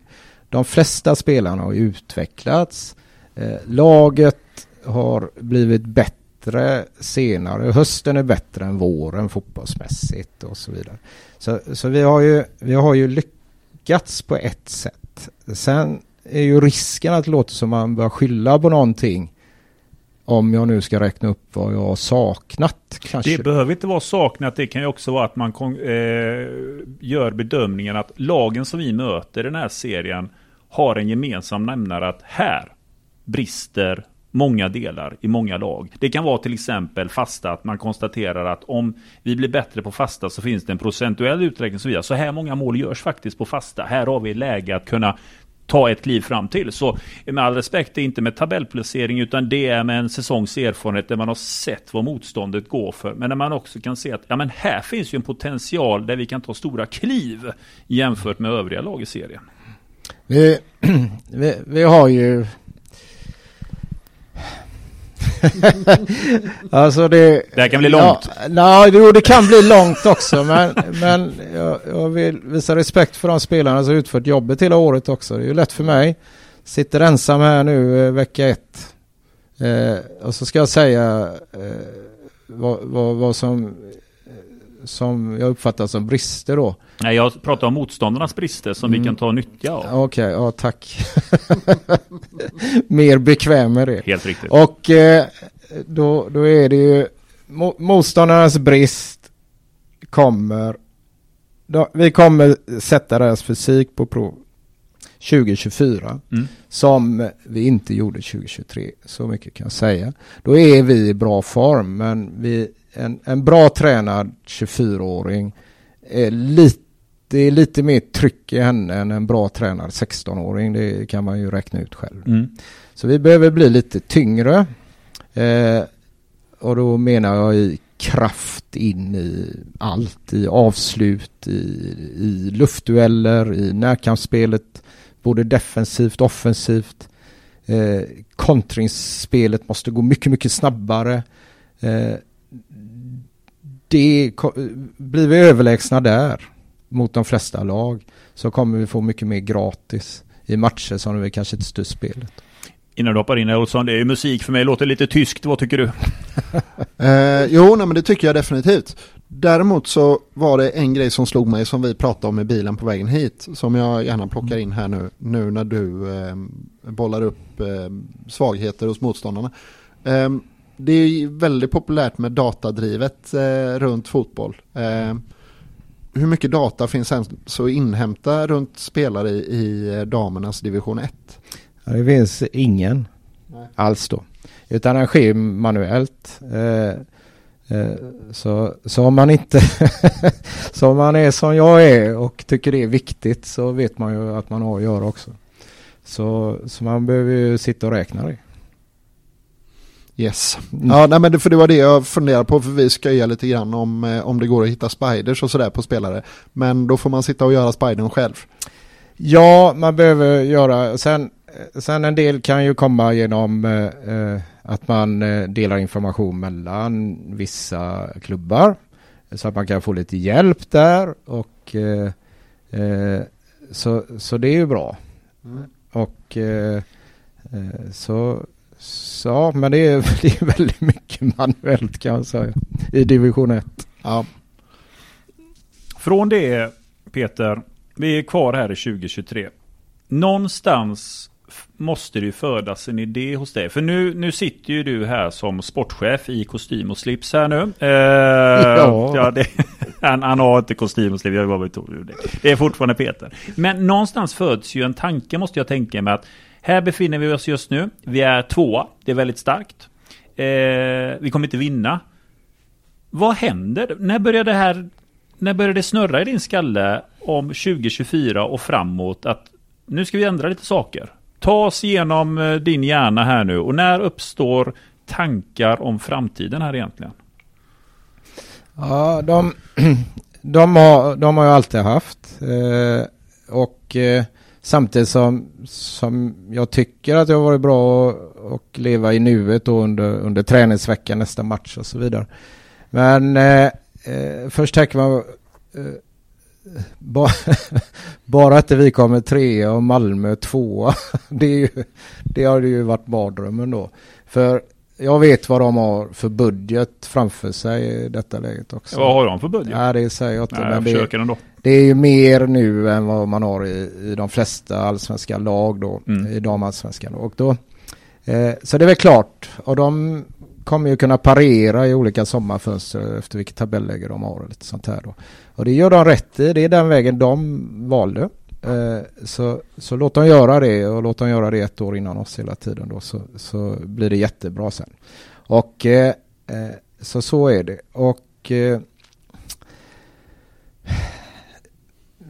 De flesta spelarna har utvecklats. Eh, laget har blivit bättre senare. Hösten är bättre än våren fotbollsmässigt och så vidare. Så, så vi, har ju, vi har ju lyckats på ett sätt. Sen är ju risken att det låter som man börjar skylla på någonting om jag nu ska räkna upp vad jag har saknat. Kanske. Det behöver inte vara saknat. Det kan ju också vara att man eh, gör bedömningen att lagen som vi möter i den här serien har en gemensam nämnare att här brister många delar i många lag. Det kan vara till exempel fasta, att man konstaterar att om vi blir bättre på fasta så finns det en procentuell uträkning som vi har. Så här många mål görs faktiskt på fasta. Här har vi läge att kunna ta ett kliv fram till. Så eh, med all respekt, det är inte med tabellplacering utan det är med en säsongs erfarenhet där man har sett vad motståndet går för. Men när man också kan se att ja, men här finns ju en potential där vi kan ta stora kliv jämfört med övriga lag i serien. Vi, vi, vi har ju alltså det... Det här kan bli långt. Ja, nej, jo, det kan bli långt också. men men jag, jag, vill visa respekt för de spelarna som utfört jobbet hela året också. Det är ju lätt för mig. Sitter ensam här nu eh, vecka ett. Eh, och så ska jag säga eh, vad, vad, vad som som jag uppfattar som brister då. Nej, jag pratar om motståndarnas brister som mm. vi kan ta nytta av. Okej, okay, ja tack. Mer bekväm med det. Helt riktigt. Och eh, då, då är det ju motståndarnas brist kommer. Då, vi kommer sätta deras fysik på prov 2024 mm. som vi inte gjorde 2023. Så mycket kan jag säga. Då är vi i bra form men vi en, en bra tränad 24-åring är lite det är lite mer tryck i henne än en bra tränad 16-åring. Det kan man ju räkna ut själv. Mm. Så vi behöver bli lite tyngre. Eh, och då menar jag i kraft in i allt. I avslut, i, i luftdueller, i närkampsspelet. Både defensivt och offensivt. Eh, kontringsspelet måste gå mycket, mycket snabbare. Eh, det, blir vi överlägsna där mot de flesta lag så kommer vi få mycket mer gratis i matcher som vi kanske inte styr spelet. Innan du hoppar in Olsson, det är musik för mig, låter lite tyskt, vad tycker du? eh, jo, nej, men det tycker jag definitivt. Däremot så var det en grej som slog mig som vi pratade om i bilen på vägen hit. Som jag gärna plockar in här nu, nu när du eh, bollar upp eh, svagheter hos motståndarna. Eh, det är väldigt populärt med datadrivet eh, runt fotboll. Eh, hur mycket data finns så att inhämta runt spelare i, i eh, damernas division 1? Ja, det finns ingen Nej. alls då. Utan den sker manuellt. Eh, eh, så, så om man inte så om man är som jag är och tycker det är viktigt så vet man ju att man har att göra också. Så, så man behöver ju sitta och räkna det. Yes. Mm. Ja, nej, men det, för det var det jag funderade på, för vi ska lite grann om, eh, om det går att hitta spiders och sådär på spelare. Men då får man sitta och göra spidern själv. Ja, man behöver göra, sen, sen en del kan ju komma genom eh, eh att man eh, delar information mellan vissa klubbar. Så att man kan få lite hjälp där och eh, eh, så, så det är ju bra. Mm. Och så så, men det är, det är väldigt mycket manuellt kan jag säga. I division 1. Ja. Från det Peter, vi är kvar här i 2023. Någonstans måste det ju födas en idé hos dig. För nu, nu sitter ju du här som sportchef i kostym och slips här nu. Eh, ja. ja det, han, han, har inte kostym och slips, jag var det. det är fortfarande Peter. Men någonstans föds ju en tanke måste jag tänka mig att här befinner vi oss just nu. Vi är tvåa. Det är väldigt starkt. Eh, vi kommer inte vinna. Vad händer? När börjar det här när börjar det snurra i din skalle om 2024 och framåt att nu ska vi ändra lite saker? Ta oss igenom eh, din hjärna här nu och när uppstår tankar om framtiden här egentligen? Ja, de, de, har, de har jag alltid haft. Eh, och eh, Samtidigt som, som jag tycker att det har varit bra och leva i nuet då under, under träningsveckan, nästa match och så vidare. Men eh, eh, först tänker man eh, bara, bara att vi kommer trea och Malmö tvåa. Det, är ju, det har ju varit mardrömmen då. För jag vet vad de har för budget framför sig i detta läget också. Vad har de för budget? Ja, det säger jag inte. Nej, jag det, försöker ändå. Det är ju mer nu än vad man har i, i de flesta allsvenska lag då. Mm. I damallsvenskan. Och då, eh, så det är väl klart. Och de kommer ju kunna parera i olika sommarfönster efter vilket tabelläge de har och lite sånt här då. Och det gör de rätt i. Det är den vägen de valde. Eh, så, så låt dem göra det och låt dem göra det ett år innan oss hela tiden då så, så blir det jättebra sen. Och eh, eh, så så är det. Och eh,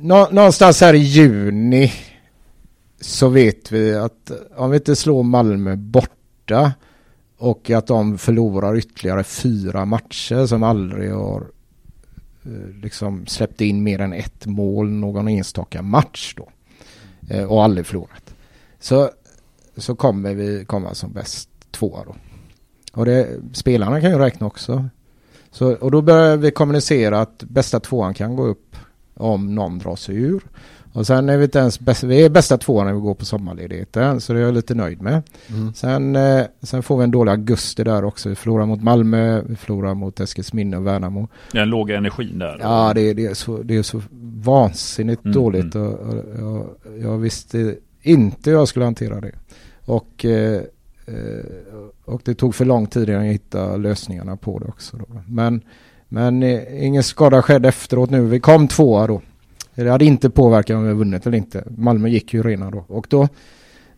nå, någonstans här i juni så vet vi att om vi inte slår Malmö borta och att de förlorar ytterligare fyra matcher som aldrig har eh, liksom släppt in mer än ett mål någon enstaka match då. Eh, och aldrig förlorat. Så, så kommer vi komma som bäst tvåa då. Och det, spelarna kan ju räkna också. Så, och då börjar vi kommunicera att bästa tvåan kan gå upp om någon drar sig ur. Och sen är vi inte ens bäst, vi är bästa tvåan när vi går på sommarledigheten så det är jag lite nöjd med. Mm. Sen, eh, sen får vi en dålig augusti där också. Vi förlorar mot Malmö, vi förlorar mot Eskilsminne och Värnamo. Den låga energin där. Ja, det, är- det, är, så, det är så vansinnigt Mm, dåligt och, och, jag, jag visste inte hur jag skulle hantera det. Och, eh, eh, och det tog för lång tid innan jag hittade lösningarna på det också. Då. Men, men eh, ingen skada skedde efteråt nu. Vi kom tvåa då. Det hade inte påverkat om vi vunnit eller inte. Malmö gick ju rena då. Och då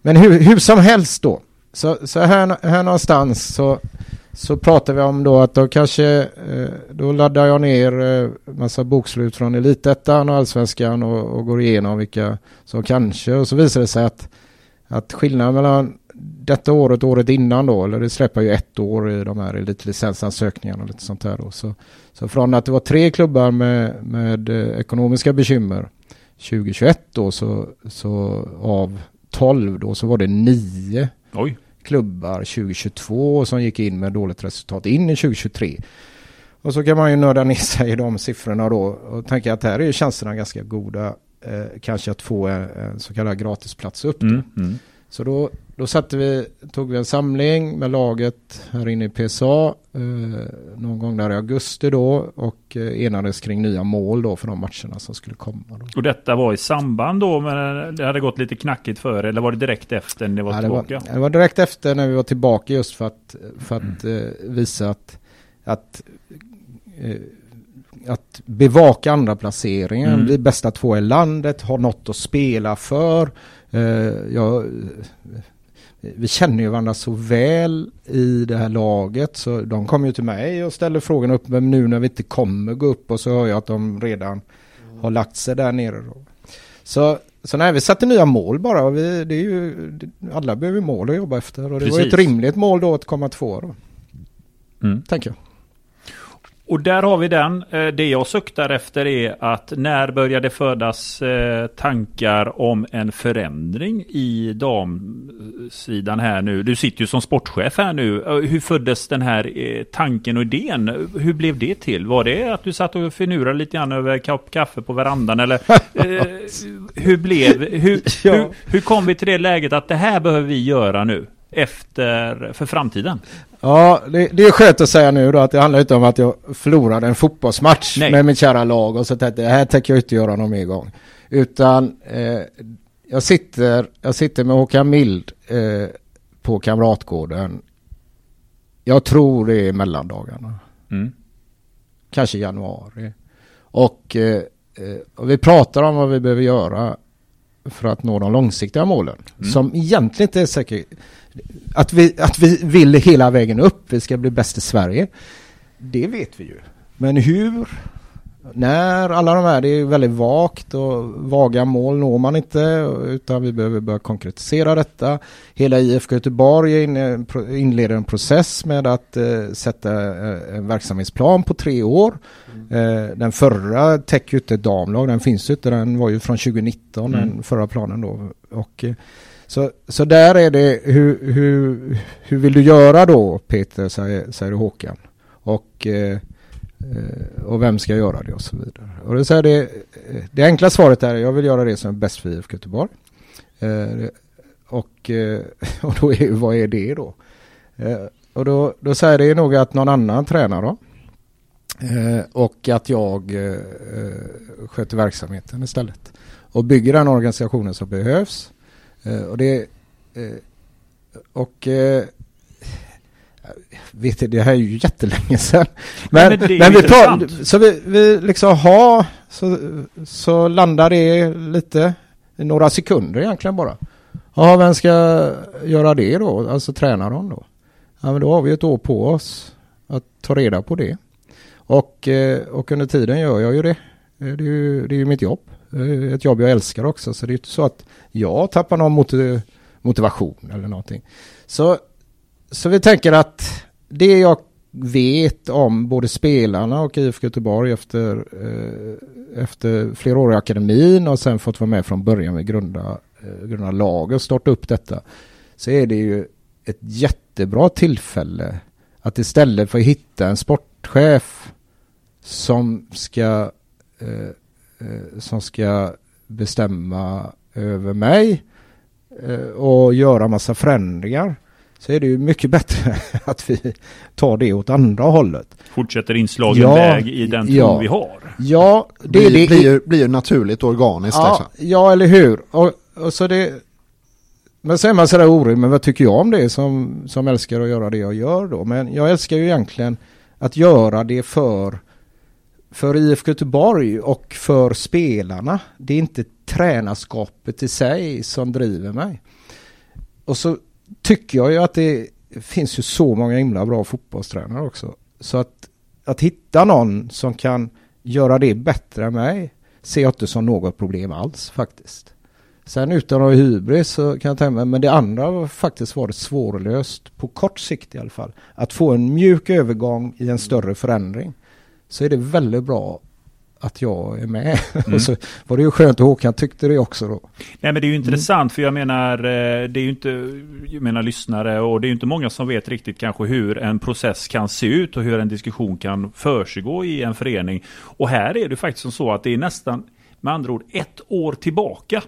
men hur, hur som helst då. Så, så här, här någonstans så, så pratar vi om då att då kanske eh, då laddar jag ner eh, massa bokslut från Elitettan och Allsvenskan och, och går igenom vilka som kanske och så visar det sig att, att skillnaden mellan detta året året innan då, eller det släpper ju ett år i de här elitlicensansökningarna och lite sånt här då. Så, så från att det var tre klubbar med, med eh, ekonomiska bekymmer 2021 då så, så av 12 då så var det nio Oj. klubbar 2022 som gick in med dåligt resultat in i 2023. Och så kan man ju nörda ner sig i de siffrorna då och tänka att här är ju chanserna ganska goda eh, kanske att få en, en så kallad gratisplats upp. Mm, mm. Så då, då satte vi, tog vi en samling med laget här inne i PSA eh, någon gång där i augusti då och eh, enades kring nya mål då för de matcherna som skulle komma. Då. Och detta var i samband då med det hade gått lite knackigt före eller var det direkt efter när ni var Ja, det, var, tillbaka? det var direkt efter när vi var tillbaka just för att, för att eh, visa att, att, eh, att bevaka andra placeringen, Mm. bli bästa två i landet, ha något att spela för. Eh, jag, vi känner ju varandra så väl i det här laget så de kom ju till mig och ställde frågan upp men nu när vi inte kommer gå upp och så hör jag att de redan har lagt sig där nere. Då. Så, så nej, vi satte nya mål bara. Vi, det är ju, alla behöver mål att jobba efter och det var ju ett Precis. rimligt mål då att komma två då, Mm. tänker jag. Och där har vi den. Eh, Det jag suktar efter är att när började födas eh, tankar om en förändring i damsidan här nu? Du sitter ju som sportchef här nu. Eh, Hur föddes den här tanken och idén? Hur blev det till? Var det att du satt och finurade lite grann över kopp kaffe på verandan? Eller hur blev, hur, hur, hur kom vi till det läget att det här behöver vi göra nu? Efter, för framtiden? Ja, det, det är skönt att säga nu då att det handlar inte om att jag förlorade en fotbollsmatch Nej. med mitt kära lag och så tänkte det här tänker jag inte göra någon mer gång. Utan eh, jag, sitter, jag sitter med Håkan Mild eh, på Kamratgården. Jag tror det är mellandagarna. Mm. kanske januari. Och, eh, eh, och vi pratar om vad vi behöver göra för att nå de långsiktiga målen. Mm. Som egentligen inte är säkert att vi, att vi vill hela vägen upp, vi ska bli bäst i Sverige. Det vet vi ju. Men hur? När? Alla de här, det är väldigt vagt och vaga mål når man inte utan vi behöver börja konkretisera detta. Hela IFK Göteborg inleder en process med att eh, sätta eh, en verksamhetsplan på tre år. Eh, den förra täcker ju inte damlag, den finns ju inte, den var ju från 2019, Mm. den förra planen då. Och, eh, så, så där är det, hur, hur, hur vill du göra då Peter, säger, säger Håkan. Och, eh, och vem ska göra det och så vidare. Och det, så det, det enkla svaret är jag vill göra det som är bäst för IFK Göteborg. Eh, och, eh, och då är, vad är det då? Eh, och då, då säger det nog att någon annan tränar då. Eh, och att jag eh, eh sköter verksamheten istället. Och bygger den organisationen som behövs. Eh, och det... Eh, och... Eh, vet du, det här är ju jättelänge sedan. Men, men, det är men vi tar, så vi, vi liksom har, så, så landar det lite i några sekunder egentligen bara. Ja, vem ska göra det då? Alltså tränaren då? Ja, men då har vi ett år på oss att ta reda på det. Och, och under tiden gör jag ju det. Det är ju, det är ju mitt jobb. Eh, ett jobb jag älskar också. Så det är inte så att jag tappar någon motiv- motivation eller någonting. Så, så vi tänker att det jag vet om både spelarna och IFK Göteborg efter, eh, efter flera år i akademin och sen fått vara med från början med grunda, eh, grunda lag och starta upp detta. Så är det ju ett jättebra tillfälle att istället för att hitta en sportchef som ska, eh, som ska bestämma över mig eh, och göra massa förändringar så är det ju mycket bättre att vi tar det åt andra hållet. Fortsätter inslagen Ja, väg i den ton ja. vi har. Ja, det blir, det. blir, ju, blir ju naturligt organiskt ja, liksom. ja, eller hur? Och, och så det, men så är man sådär orolig, men vad tycker jag om det som, som älskar att göra det jag gör då? Men jag älskar ju egentligen att göra det för, för IFK Göteborg och för spelarna. Det är inte tränarskapet i sig som driver mig. Och så tycker jag ju att det finns ju så många himla bra fotbollstränare också. Så att, att hitta någon som kan göra det bättre än mig ser jag inte som något problem alls faktiskt. Sen utan att ha hybris så kan jag tänka mig, men det andra har faktiskt varit svårlöst på kort sikt i alla fall. Att få en mjuk övergång i en större förändring. Så är det väldigt bra att jag är med. Mm. och så var det ju skönt att Håkan tyckte det också då. Nej men det är ju intressant för jag menar eh, det är ju inte jag menar lyssnare och det är ju inte många som vet riktigt kanske hur en process kan se ut och hur en diskussion kan försiggå i en förening. Och här är det faktiskt som så att det är nästan med andra ord ett år tillbaka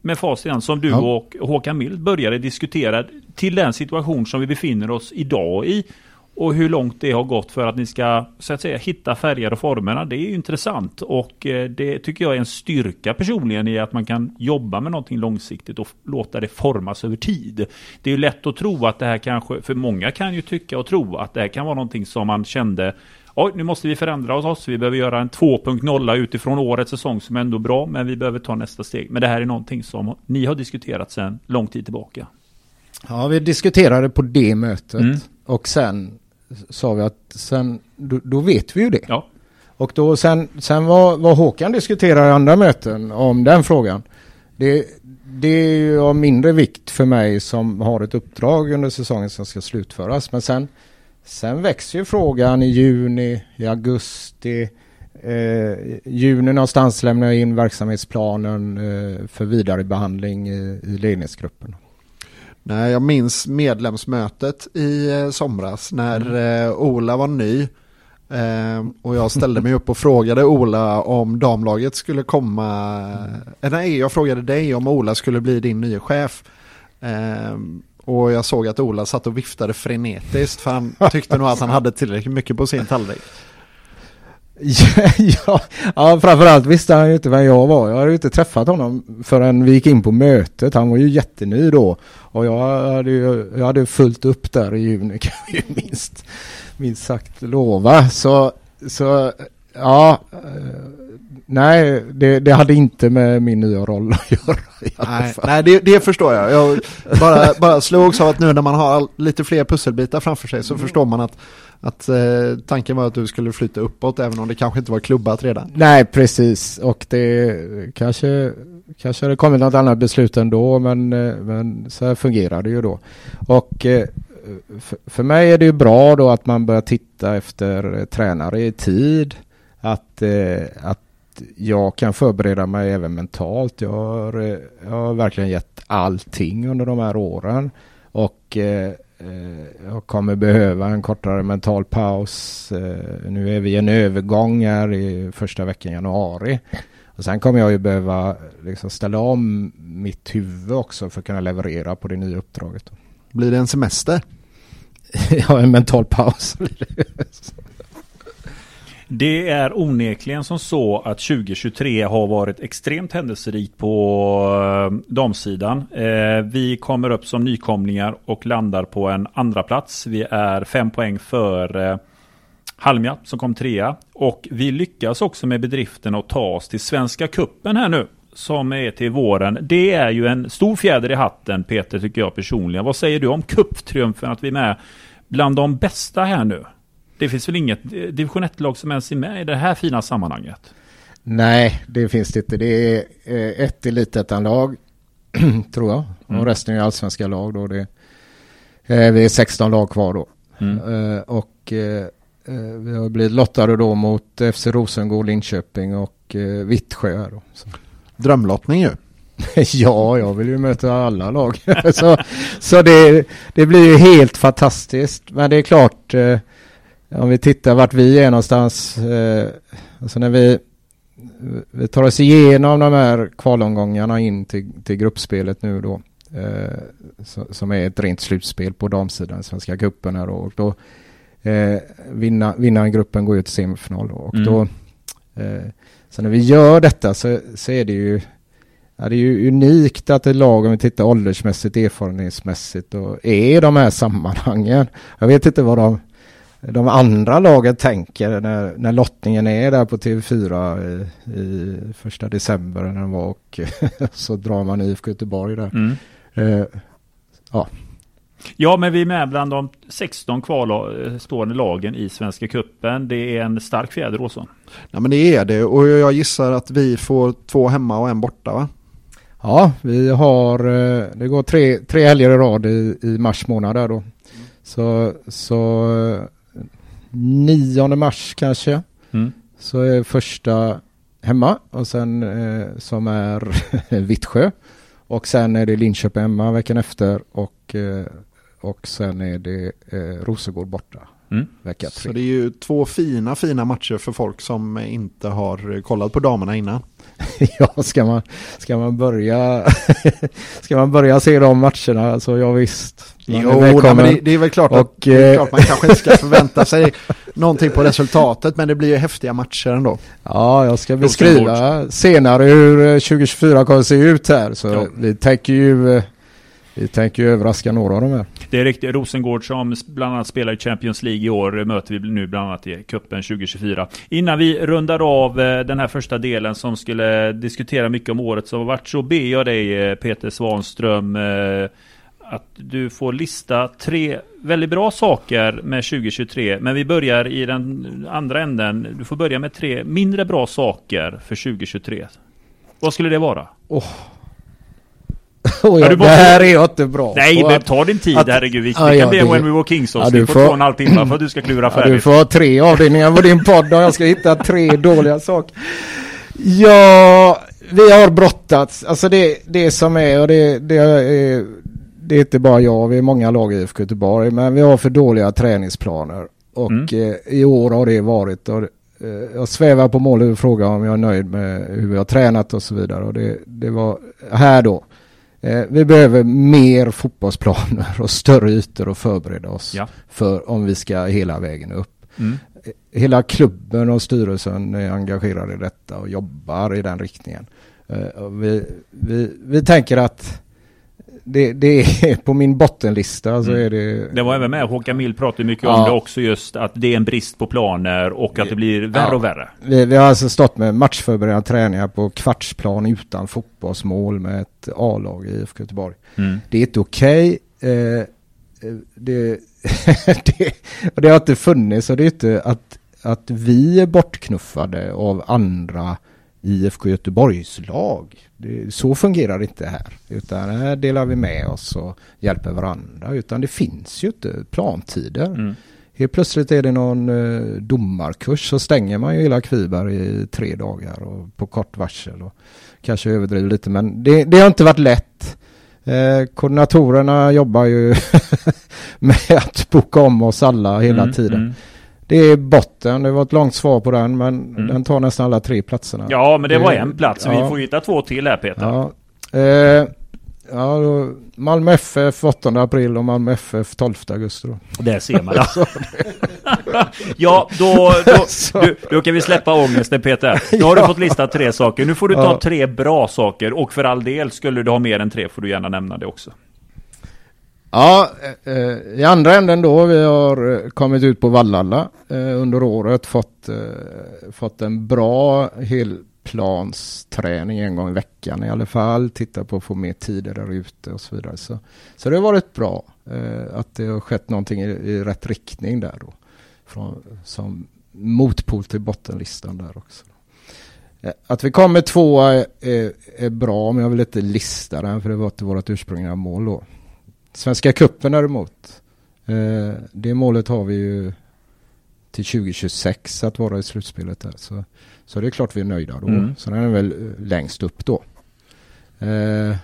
med facit som du Ja. och Håkan Mild började diskutera till den situation som vi befinner oss idag i. Och hur långt det har gått för att ni ska så att säga hitta färger och formerna. Det är intressant och eh, det tycker jag är en styrka personligen i att man kan jobba med någonting långsiktigt och låta det formas över tid. Det är ju lätt att tro att det här kanske, för många kan ju tycka och tro att det här kan vara någonting som man kände Oj, nu måste vi förändra oss. Vi behöver göra en 2.0 utifrån årets säsong som är ändå bra, men vi behöver ta nästa steg. Men det här är någonting som ni har diskuterat sedan lång tid tillbaka. Ja, vi diskuterade på det mötet Mm. och sen sa vi att sen, då, då vet vi ju det. Ja. Och då sen, sen vad, vad Håkan diskuterar i andra möten om den frågan. Det, det är ju av mindre vikt för mig som har ett uppdrag under säsongen som ska slutföras. Men sen, sen växer ju frågan i juni, i augusti. Eh, juni någonstans lämnar jag in verksamhetsplanen eh, för vidare behandling i, i ledningsgruppen. Nej, jag minns medlemsmötet i eh, somras när Mm. eh, Ola var ny. Eh, och jag ställde mig upp och frågade Ola om damlaget skulle komma. Eh, nej, jag frågade dig om Ola skulle bli din nya chef. Och jag såg att Ola satt och viftade frenetiskt för han tyckte nog att han hade tillräckligt mycket på sin tallrik. ja, ja, framförallt visste han ju inte vem jag var. Jag hade ju inte träffat honom förrän vi gick in på mötet. Han var ju jätteny då. Och jag hade ju jag hade fullt upp där i juni kan vi ju minst, minst sagt lova. Så, så ja, eh, nej, det, det hade inte med min nya roll att göra Nej, nej det, det förstår jag. Jag bara, bara slogs av att nu när man har lite fler pusselbitar framför sig så förstår man att, att eh, tanken var att du skulle flytta uppåt även om det kanske inte var klubbat redan. Nej, precis. Och det kanske, kanske hade kommit något annat beslut ändå, men, eh, men så här fungerar det ju då. Och eh, för, för mig är det ju bra då att man börjar titta efter eh, tränare i tid. Att, eh, att jag kan förbereda mig även mentalt. Jag har, eh, jag har verkligen gett allting under de här åren. Och eh, jag kommer behöva en kortare mental paus. Eh, nu är vi i en övergång här i första veckan januari. Och sen kommer jag ju behöva liksom ställa om mitt huvud också för att kunna leverera på det nya uppdraget. Blir det en semester? ja, en mental paus. Det är onekligen som så att 2023 har varit extremt händelserikt på eh, damsidan. Eh, vi kommer upp som nykomlingar och landar på en andra plats. Vi är fem poäng före eh, Halmia som kom trea. Och vi lyckas också med bedriften att ta oss till Svenska Kuppen här nu. Som är till våren. Det är ju en stor fjäder i hatten Peter tycker jag personligen. Vad säger du om cuptriumfen? Att vi är med bland de bästa här nu? Det finns väl inget division 1-lag som ens är med i det här fina sammanhanget? Nej, det finns det inte. Det är eh, ett elitettan-lag, tror jag. Mm. Och resten är allsvenska lag då. Det, eh, vi är 16 lag kvar då. Mm. Uh, och uh, vi har blivit lottade då mot FC Rosengård, Linköping och Vittsjö. Då, så. Drömlottning ju. ja, jag vill ju möta alla lag. så så det, det blir ju helt fantastiskt. Men det är klart, om vi tittar vart vi är någonstans, eh, alltså när vi, vi tar oss igenom de här kvalomgångarna in till, till gruppspelet nu då, eh, så, som är ett rent slutspel på damsidan, Svenska cupen här och då eh, vinna, vinnaren gruppen går ju till semifinal och mm. då eh, så när vi gör detta så, så är det ju Ja, det är ju unikt att ett lag, om vi tittar åldersmässigt, erfarenhetsmässigt och är i de här sammanhangen. Jag vet inte vad de de andra lagen tänker när, när lottningen är där på TV4 i, i första december när den var och så drar man IFK Göteborg där. Mm. Uh, ja. Ja, men vi är med bland de 16 kvarstående lagen i Svenska Kuppen. Det är en stark fjäder, Åsson. Ja, men det är det och jag gissar att vi får två hemma och en borta, va? Ja, vi har, eh, det går tre, tre helger i rad i, i mars månad där då. Så, så 9 mars kanske. Mm. Så är första hemma och sen eh, som är Vittsjö. Och sen är det Linköping hemma veckan efter och, eh, och sen är det eh, Rosengård borta. Mm. Vecka tre. Så det är ju två fina, fina matcher för folk som inte har kollat på damerna innan. ja, ska man, ska man börja ska man börja se de matcherna så ja visst. Jo, nej, men det, det, är väl klart och, att det är klart man kanske inte ska förvänta sig någonting på resultatet men det blir ju häftiga matcher ändå. Ja, jag ska beskriva senare hur 2024 kommer att se ut här så ja. vi tänker ju vi tänker ju överraska några av de här. Det är riktigt. Rosengård som bland annat spelar i Champions League i år möter vi nu bland annat i cupen 2024. Innan vi rundar av eh, den här första delen som skulle diskutera mycket om året som har varit så ber jag dig eh, Peter Svanström eh, att du får lista tre väldigt bra saker med 2023. Men vi börjar i den andra änden. Du får börja med tre mindre bra saker för 2023. Vad skulle det vara? Oh. Oh, ja, det här är jag inte bra Nej, men ta din tid, att, herregud. Vi, ja, kan bli en When We Were Kings ja, du får två och en halv timme för att du ska klura färdigt. Ja, du får ha tre avdelningar på din podd och jag ska hitta tre dåliga saker. Ja, vi har brottats. Alltså det, det som är, och det, det är, det är inte bara jag, vi är många lag i IFK Göteborg, men vi har för dåliga träningsplaner. Och mm. eh, i år har det varit, och, eh, jag svävar på målet och frågar om jag är nöjd med hur vi har tränat och så vidare. Och det, det var här då. Eh, vi behöver mer fotbollsplaner och större ytor att förbereda oss ja. för om vi ska hela vägen upp. Mm. Eh, hela klubben och styrelsen är engagerade i detta och jobbar i den riktningen. Eh, vi, vi, vi tänker att det, det, är på min bottenlista så mm. är det... Det var även med, Håkan Mild pratade mycket ja. om det också just att det är en brist på planer och att det blir värre ja. och värre. Vi, vi, har alltså stått med matchförberedande träningar på kvartsplan utan fotbollsmål med ett A-lag i IFK Göteborg. Mm. Det är inte okej. Okay. Eh, det, det, det har inte funnits och det är inte att, att vi är bortknuffade av andra IFK Göteborgs lag. Det, så fungerar det inte här. Utan här delar vi med oss och hjälper varandra. Utan det finns ju inte plantider. Mm. Helt plötsligt är det någon eh, domarkurs så stänger man ju hela Kviberg i tre dagar och på kort varsel. Och kanske överdriver lite men det, det har inte varit lätt. Eh, koordinatorerna jobbar ju med att boka om oss alla hela Mm, tiden. mm. Det är botten, det var ett långt svar på den men Mm. den tar nästan alla tre platserna. Ja, men det var Det- en plats. så ja. Vi får hitta två till här Peter. Ja, eh, ja då, Malmö FF 8 april och Malmö FF 12 augusti då. Där ser man det. ja, då, då, du, då kan vi släppa ångesten Peter. Nu har du fått lista tre saker. Nu får du ta Ja. tre bra saker. Och för all del, skulle du ha mer än tre får du gärna nämna det också. Ja, eh, eh, i andra änden då, vi har eh, kommit ut på Vallalla eh, under året, fått, eh, fått en bra helplansträning en gång i veckan i alla fall, titta på att få mer tider där ute och så vidare. Så, så det har varit bra eh, att det har skett någonting i, i rätt riktning där då, från, som motpol till bottenlistan där också. Eh, att vi kommer tvåa är, är, är bra, men jag vill inte lista den för det var inte vårt ursprungliga mål då. Svenska cupen däremot. Eh, det målet har vi ju till 2026 att vara i slutspelet där. Så, så det är klart vi är nöjda då. Mm. Så den är väl eh, längst upp då. Eh,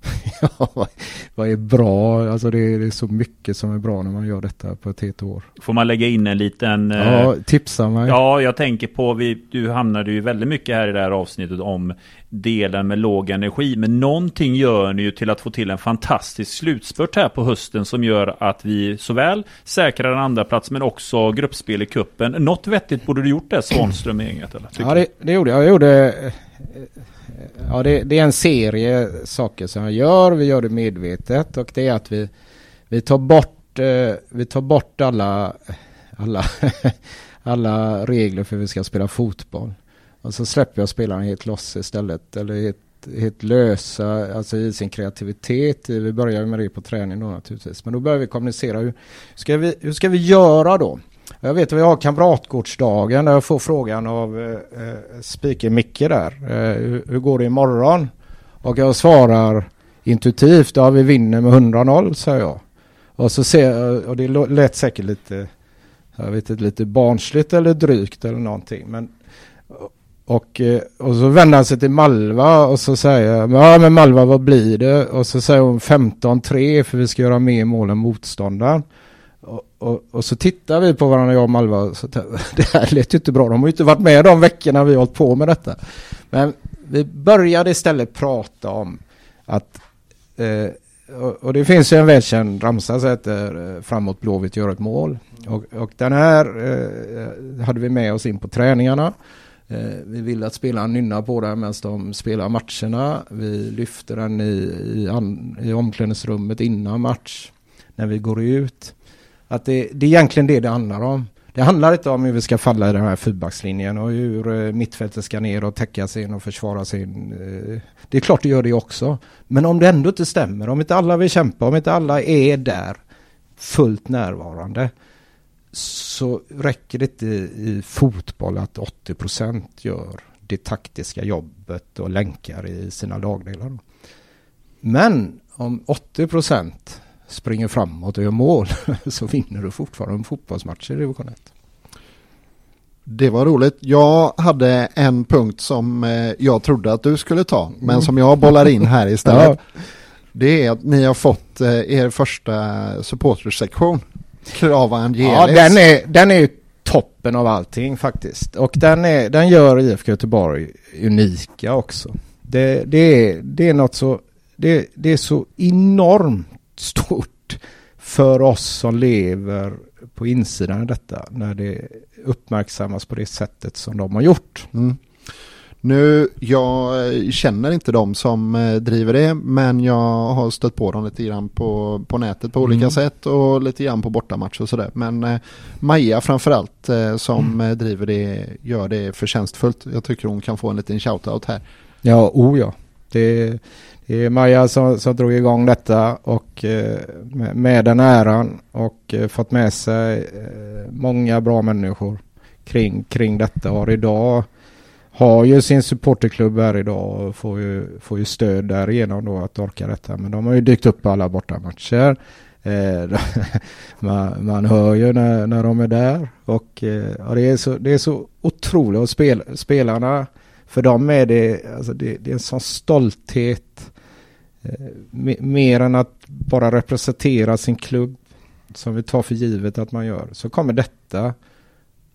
ja, vad, är bra? Alltså det är, det är så mycket som är bra när man gör detta på ett helt år. Får man lägga in en liten... eh, Ja, tipsa mig. Ja, jag tänker på, vi, du hamnade ju väldigt mycket här i det här avsnittet om delen med låg energi. Men någonting gör ni ju till att få till en fantastisk slutspurt här på hösten som gör att vi såväl säkrar en andra plats men också gruppspel i kuppen. Något vettigt borde du gjort där Svanström-gänget eller? tycker Ja, det, det gjorde jag. Jag gjorde... Ja, det, det är en serie saker som jag gör. Vi gör det medvetet och det är att vi, vi tar bort, eh, vi tar bort alla, alla, alla regler för hur vi ska spela fotboll. Och så släpper jag spelarna helt loss istället. Eller helt, helt lösa, alltså i sin kreativitet. Vi börjar med det på träning då naturligtvis. Men då börjar vi kommunicera. Hur ska vi, hur ska vi göra då? Jag vet att vi har kamratgårdsdagen där jag får frågan av eh, eh speaker Micke där. Eh, hur, hur går det imorgon? Och jag svarar intuitivt, ja vi vinner med 100-0 säger jag. Och så ser och det lät säkert lite, jag vet inte, lite barnsligt eller drygt eller någonting. Men, och, eh, och så vänder han sig till Malva och så säger jag, ja men Malva vad blir det? Och så säger hon 15-3 för vi ska göra mer mål än motståndaren. Och, och, och så tittar vi på varandra, jag och Malva. Så, det här lät ju inte bra. De har ju inte varit med de veckorna vi har hållit på med detta. Men vi började istället prata om att eh, och, och det finns ju en välkänd ramsa som heter eh, Framåt Blåvitt gör ett mål. Och, och den här eh, hade vi med oss in på träningarna. Eh, vi ville att spelarna nynnar på den medan de spelar matcherna. Vi lyfter den i, i, an, i omklädningsrummet innan match. När vi går ut. Att det, det är egentligen det det handlar om. Det handlar inte om hur vi ska falla i den här fyrbackslinjen och hur eh, mittfältet ska ner och täcka sin och försvara sin. eh, Det är klart det gör det också. Men om det ändå inte stämmer, om inte alla vill kämpa, om inte alla är där fullt närvarande så räcker det inte i fotboll att 80% gör det taktiska jobbet och länkar i sina lagdelar. Men om 80% springer framåt och gör mål så vinner du fortfarande fotbollsmatcher i division 1. Det var roligt. Jag hade en punkt som eh, jag trodde att du skulle ta, men som jag bollar in här istället. Det är att ni har fått eh, er första supportersektion. Krava Angelis. Ja, den är, den är toppen av allting faktiskt. Och den, är, den gör IFK Göteborg unika också. Det, det, är, det är något så, det, det är så enormt stort för oss som lever på insidan av detta när det uppmärksammas på det sättet som de har gjort. Mm. Nu, jag eh, känner inte de som eh, driver det, men jag har stött på dem lite grann på, på nätet på olika Mm. sätt och lite grann på bortamatch och sådär. Men eh, Maja framförallt eh, som Mm. eh, driver det, gör det förtjänstfullt. Jag tycker hon kan få en liten shoutout här. Ja, o ja. Det, det är Maja som, som drog igång detta och eh, med, med den äran och eh, fått med sig eh, många bra människor kring, kring detta. Har idag har ju sin supporterklubb här idag och får ju, får ju stöd därigenom då att orka detta. Men de har ju dykt upp på alla bortamatcher. Eh, man, man hör ju när, när de är där och eh, ja, det, är så, det är så otroligt. Och spel, spelarna, för dem är det, alltså det, det är en sån stolthet. Eh, mer än att bara representera sin klubb som vi tar för givet att man gör. Så kommer detta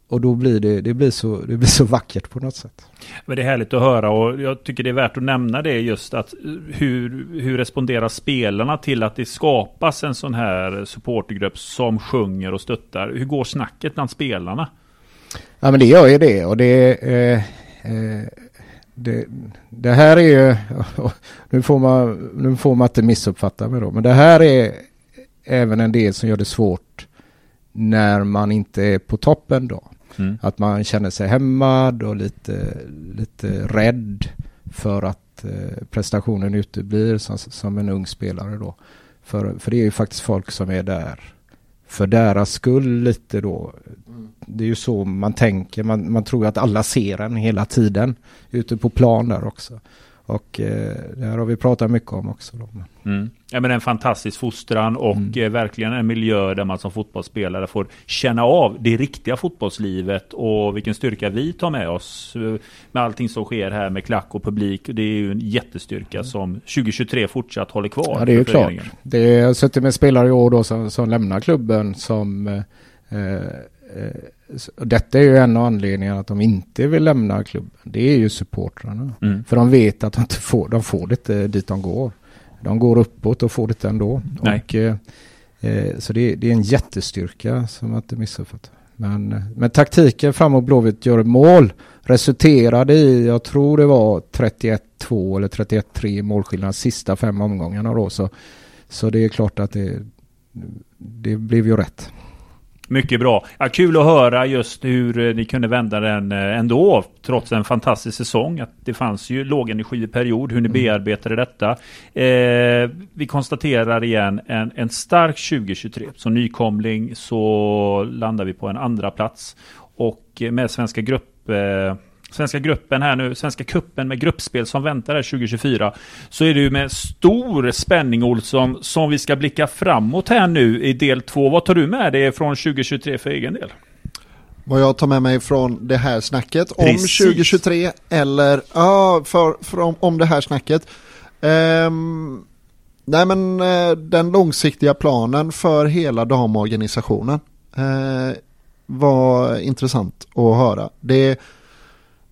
och då blir det, det, blir så, det blir så vackert på något sätt. Men det är härligt att höra och jag tycker det är värt att nämna det just att hur, hur responderar spelarna till att det skapas en sån här supportergrupp som sjunger och stöttar? Hur går snacket bland spelarna? Ja men det gör ju det och det, eh, eh, det, det här är ju, nu får, man, nu får man inte missuppfatta mig då, men det här är även en del som gör det svårt när man inte är på toppen då. Mm. Att man känner sig hämmad och lite, lite rädd för att eh, prestationen uteblir som, som en ung spelare då. För, för det är ju faktiskt folk som är där för deras skull lite då. Mm. Det är ju så man tänker. Man, man tror att alla ser en hela tiden ute på plan där också. Och eh, det här har vi pratat mycket om också. Mm. Ja, men en fantastisk fostran och mm. eh, verkligen en miljö där man som fotbollsspelare får känna av det riktiga fotbollslivet och vilken styrka vi tar med oss eh, med allting som sker här med klack och publik. Det är ju en jättestyrka mm. som 2023 fortsatt håller kvar. Ja, det är ju klart. Det är, jag har suttit med spelare i år då som, som lämnar klubben som eh, eh detta är ju en av anledningarna att de inte vill lämna klubben. Det är ju supportrarna. Mm. För de vet att de inte får, de får det inte dit de går. De går uppåt och får det ändå. Nej. Och, eh, eh, så det, det, är en jättestyrka som man inte missuppfattar. Men, men taktiken framåt Blåvitt gör mål resulterade i, jag tror det var 31-2 eller 31-3 målskillnad sista fem omgångarna då. Så, så det är klart att det, det blev ju rätt. Mycket bra. Ja, kul att höra just hur eh, ni kunde vända den eh, ändå, trots en fantastisk säsong. Att det fanns ju lågenergiperiod, hur ni mm. bearbetade detta. Eh, vi konstaterar igen en, en stark 2023. Som nykomling så landar vi på en andra plats Och med Svenska Grupp eh, Svenska gruppen här nu, Svenska kuppen med gruppspel som väntar här 2024. Så är det ju med stor spänning Olsson som vi ska blicka framåt här nu i del två. Vad tar du med dig från 2023 för egen del? Vad jag tar med mig från det här snacket Precis. om 2023 eller ja, för, för om, om det här snacket. Um, nej men uh, den långsiktiga planen för hela damorganisationen uh, var intressant att höra. Det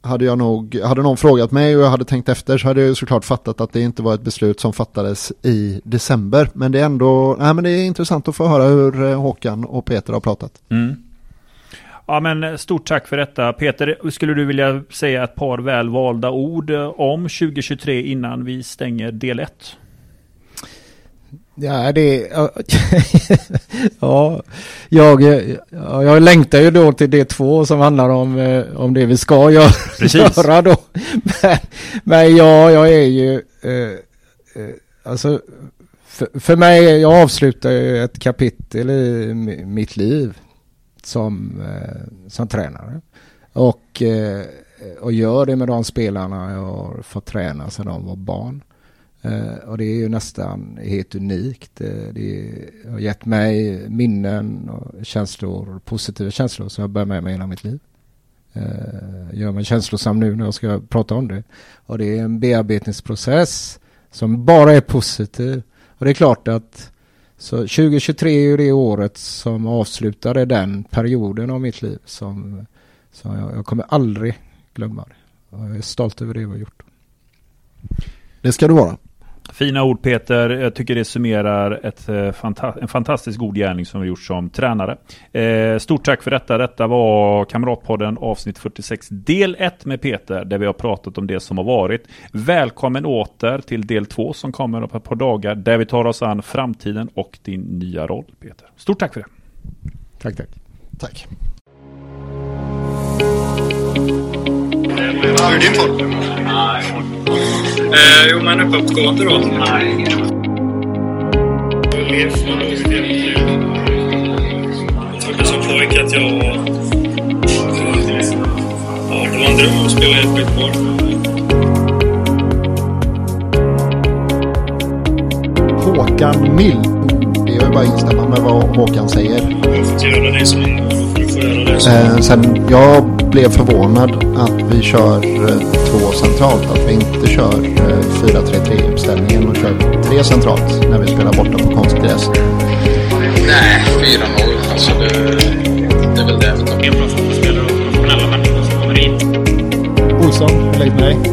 hade jag nog, hade någon frågat mig och jag hade tänkt efter så hade jag såklart fattat att det inte var ett beslut som fattades i december. Men det är ändå, nej men det är intressant att få höra hur eh, Håkan och Peter har pratat. Mm. Ja men eh, stort tack för detta. Peter, skulle du vilja säga ett par välvalda ord eh, om 2023 innan vi stänger del 1? Ja, det... ja, jag, jag längtar ju då till det två som handlar om, eh, om det vi ska göra, göra då. Men, men ja, jag är ju... Eh, eh, alltså, för, för mig, jag avslutar ju ett kapitel i mitt liv som, eh, som tränare. Och, eh, och gör det med de spelarna jag har fått träna sedan de var barn. Eh, och det är ju nästan helt unikt. Eh, det har gett mig minnen och känslor, positiva känslor som jag bär med mig hela mitt liv. Eh, gör mig känslosam nu när jag ska prata om det. Och det är en bearbetningsprocess som bara är positiv. Och det är klart att så 2023 är ju det året som avslutade den perioden av mitt liv som, som jag, jag kommer aldrig glömma det. Och jag är stolt över det jag har gjort. Det ska du vara. Fina ord Peter. Jag tycker det summerar ett, eh, fanta en fantastisk god gärning som vi gjort som tränare. Eh, stort tack för detta. Detta var Kamratpodden avsnitt 46 del 1 med Peter där vi har pratat om det som har varit. Välkommen åter till del 2 som kommer om ett par dagar där vi tar oss an framtiden och din nya roll Peter. Stort tack för det. Tack, tack. Tack. Hur är din form? Eh, jo, men uppåtgående då. Jag trodde som pojke att jag var... Ja, det var en dröm att spela i ett skitboll. Håkan Mild. Det jag vill bara instämma med vad Håkan säger. Du har fått göra det som Eh, sen jag blev förvånad att vi kör eh, två centralt. Att vi inte kör eh, 4-3-3 uppställningen och kör tre centralt när vi spelar borta på konstgräs. Nej, 4-0. Alltså det, det är väl det vi tar. Det är bra fotbollsspelare och professionella människor som kommer in. Olsson, hur läget med dig?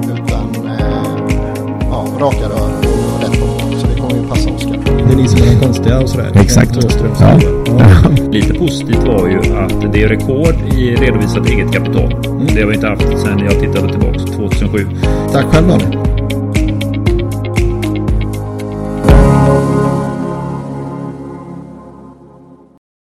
raka rör och rätt bakåt. Så det kommer ju passa Oskar. Det är ni som är de konstiga och sådär. Exakt. Ja. ja. Lite positivt var ju att det är rekord i redovisat eget kapital. Det har vi inte haft sedan jag tittade tillbaks 2007. Tack själv Daniel.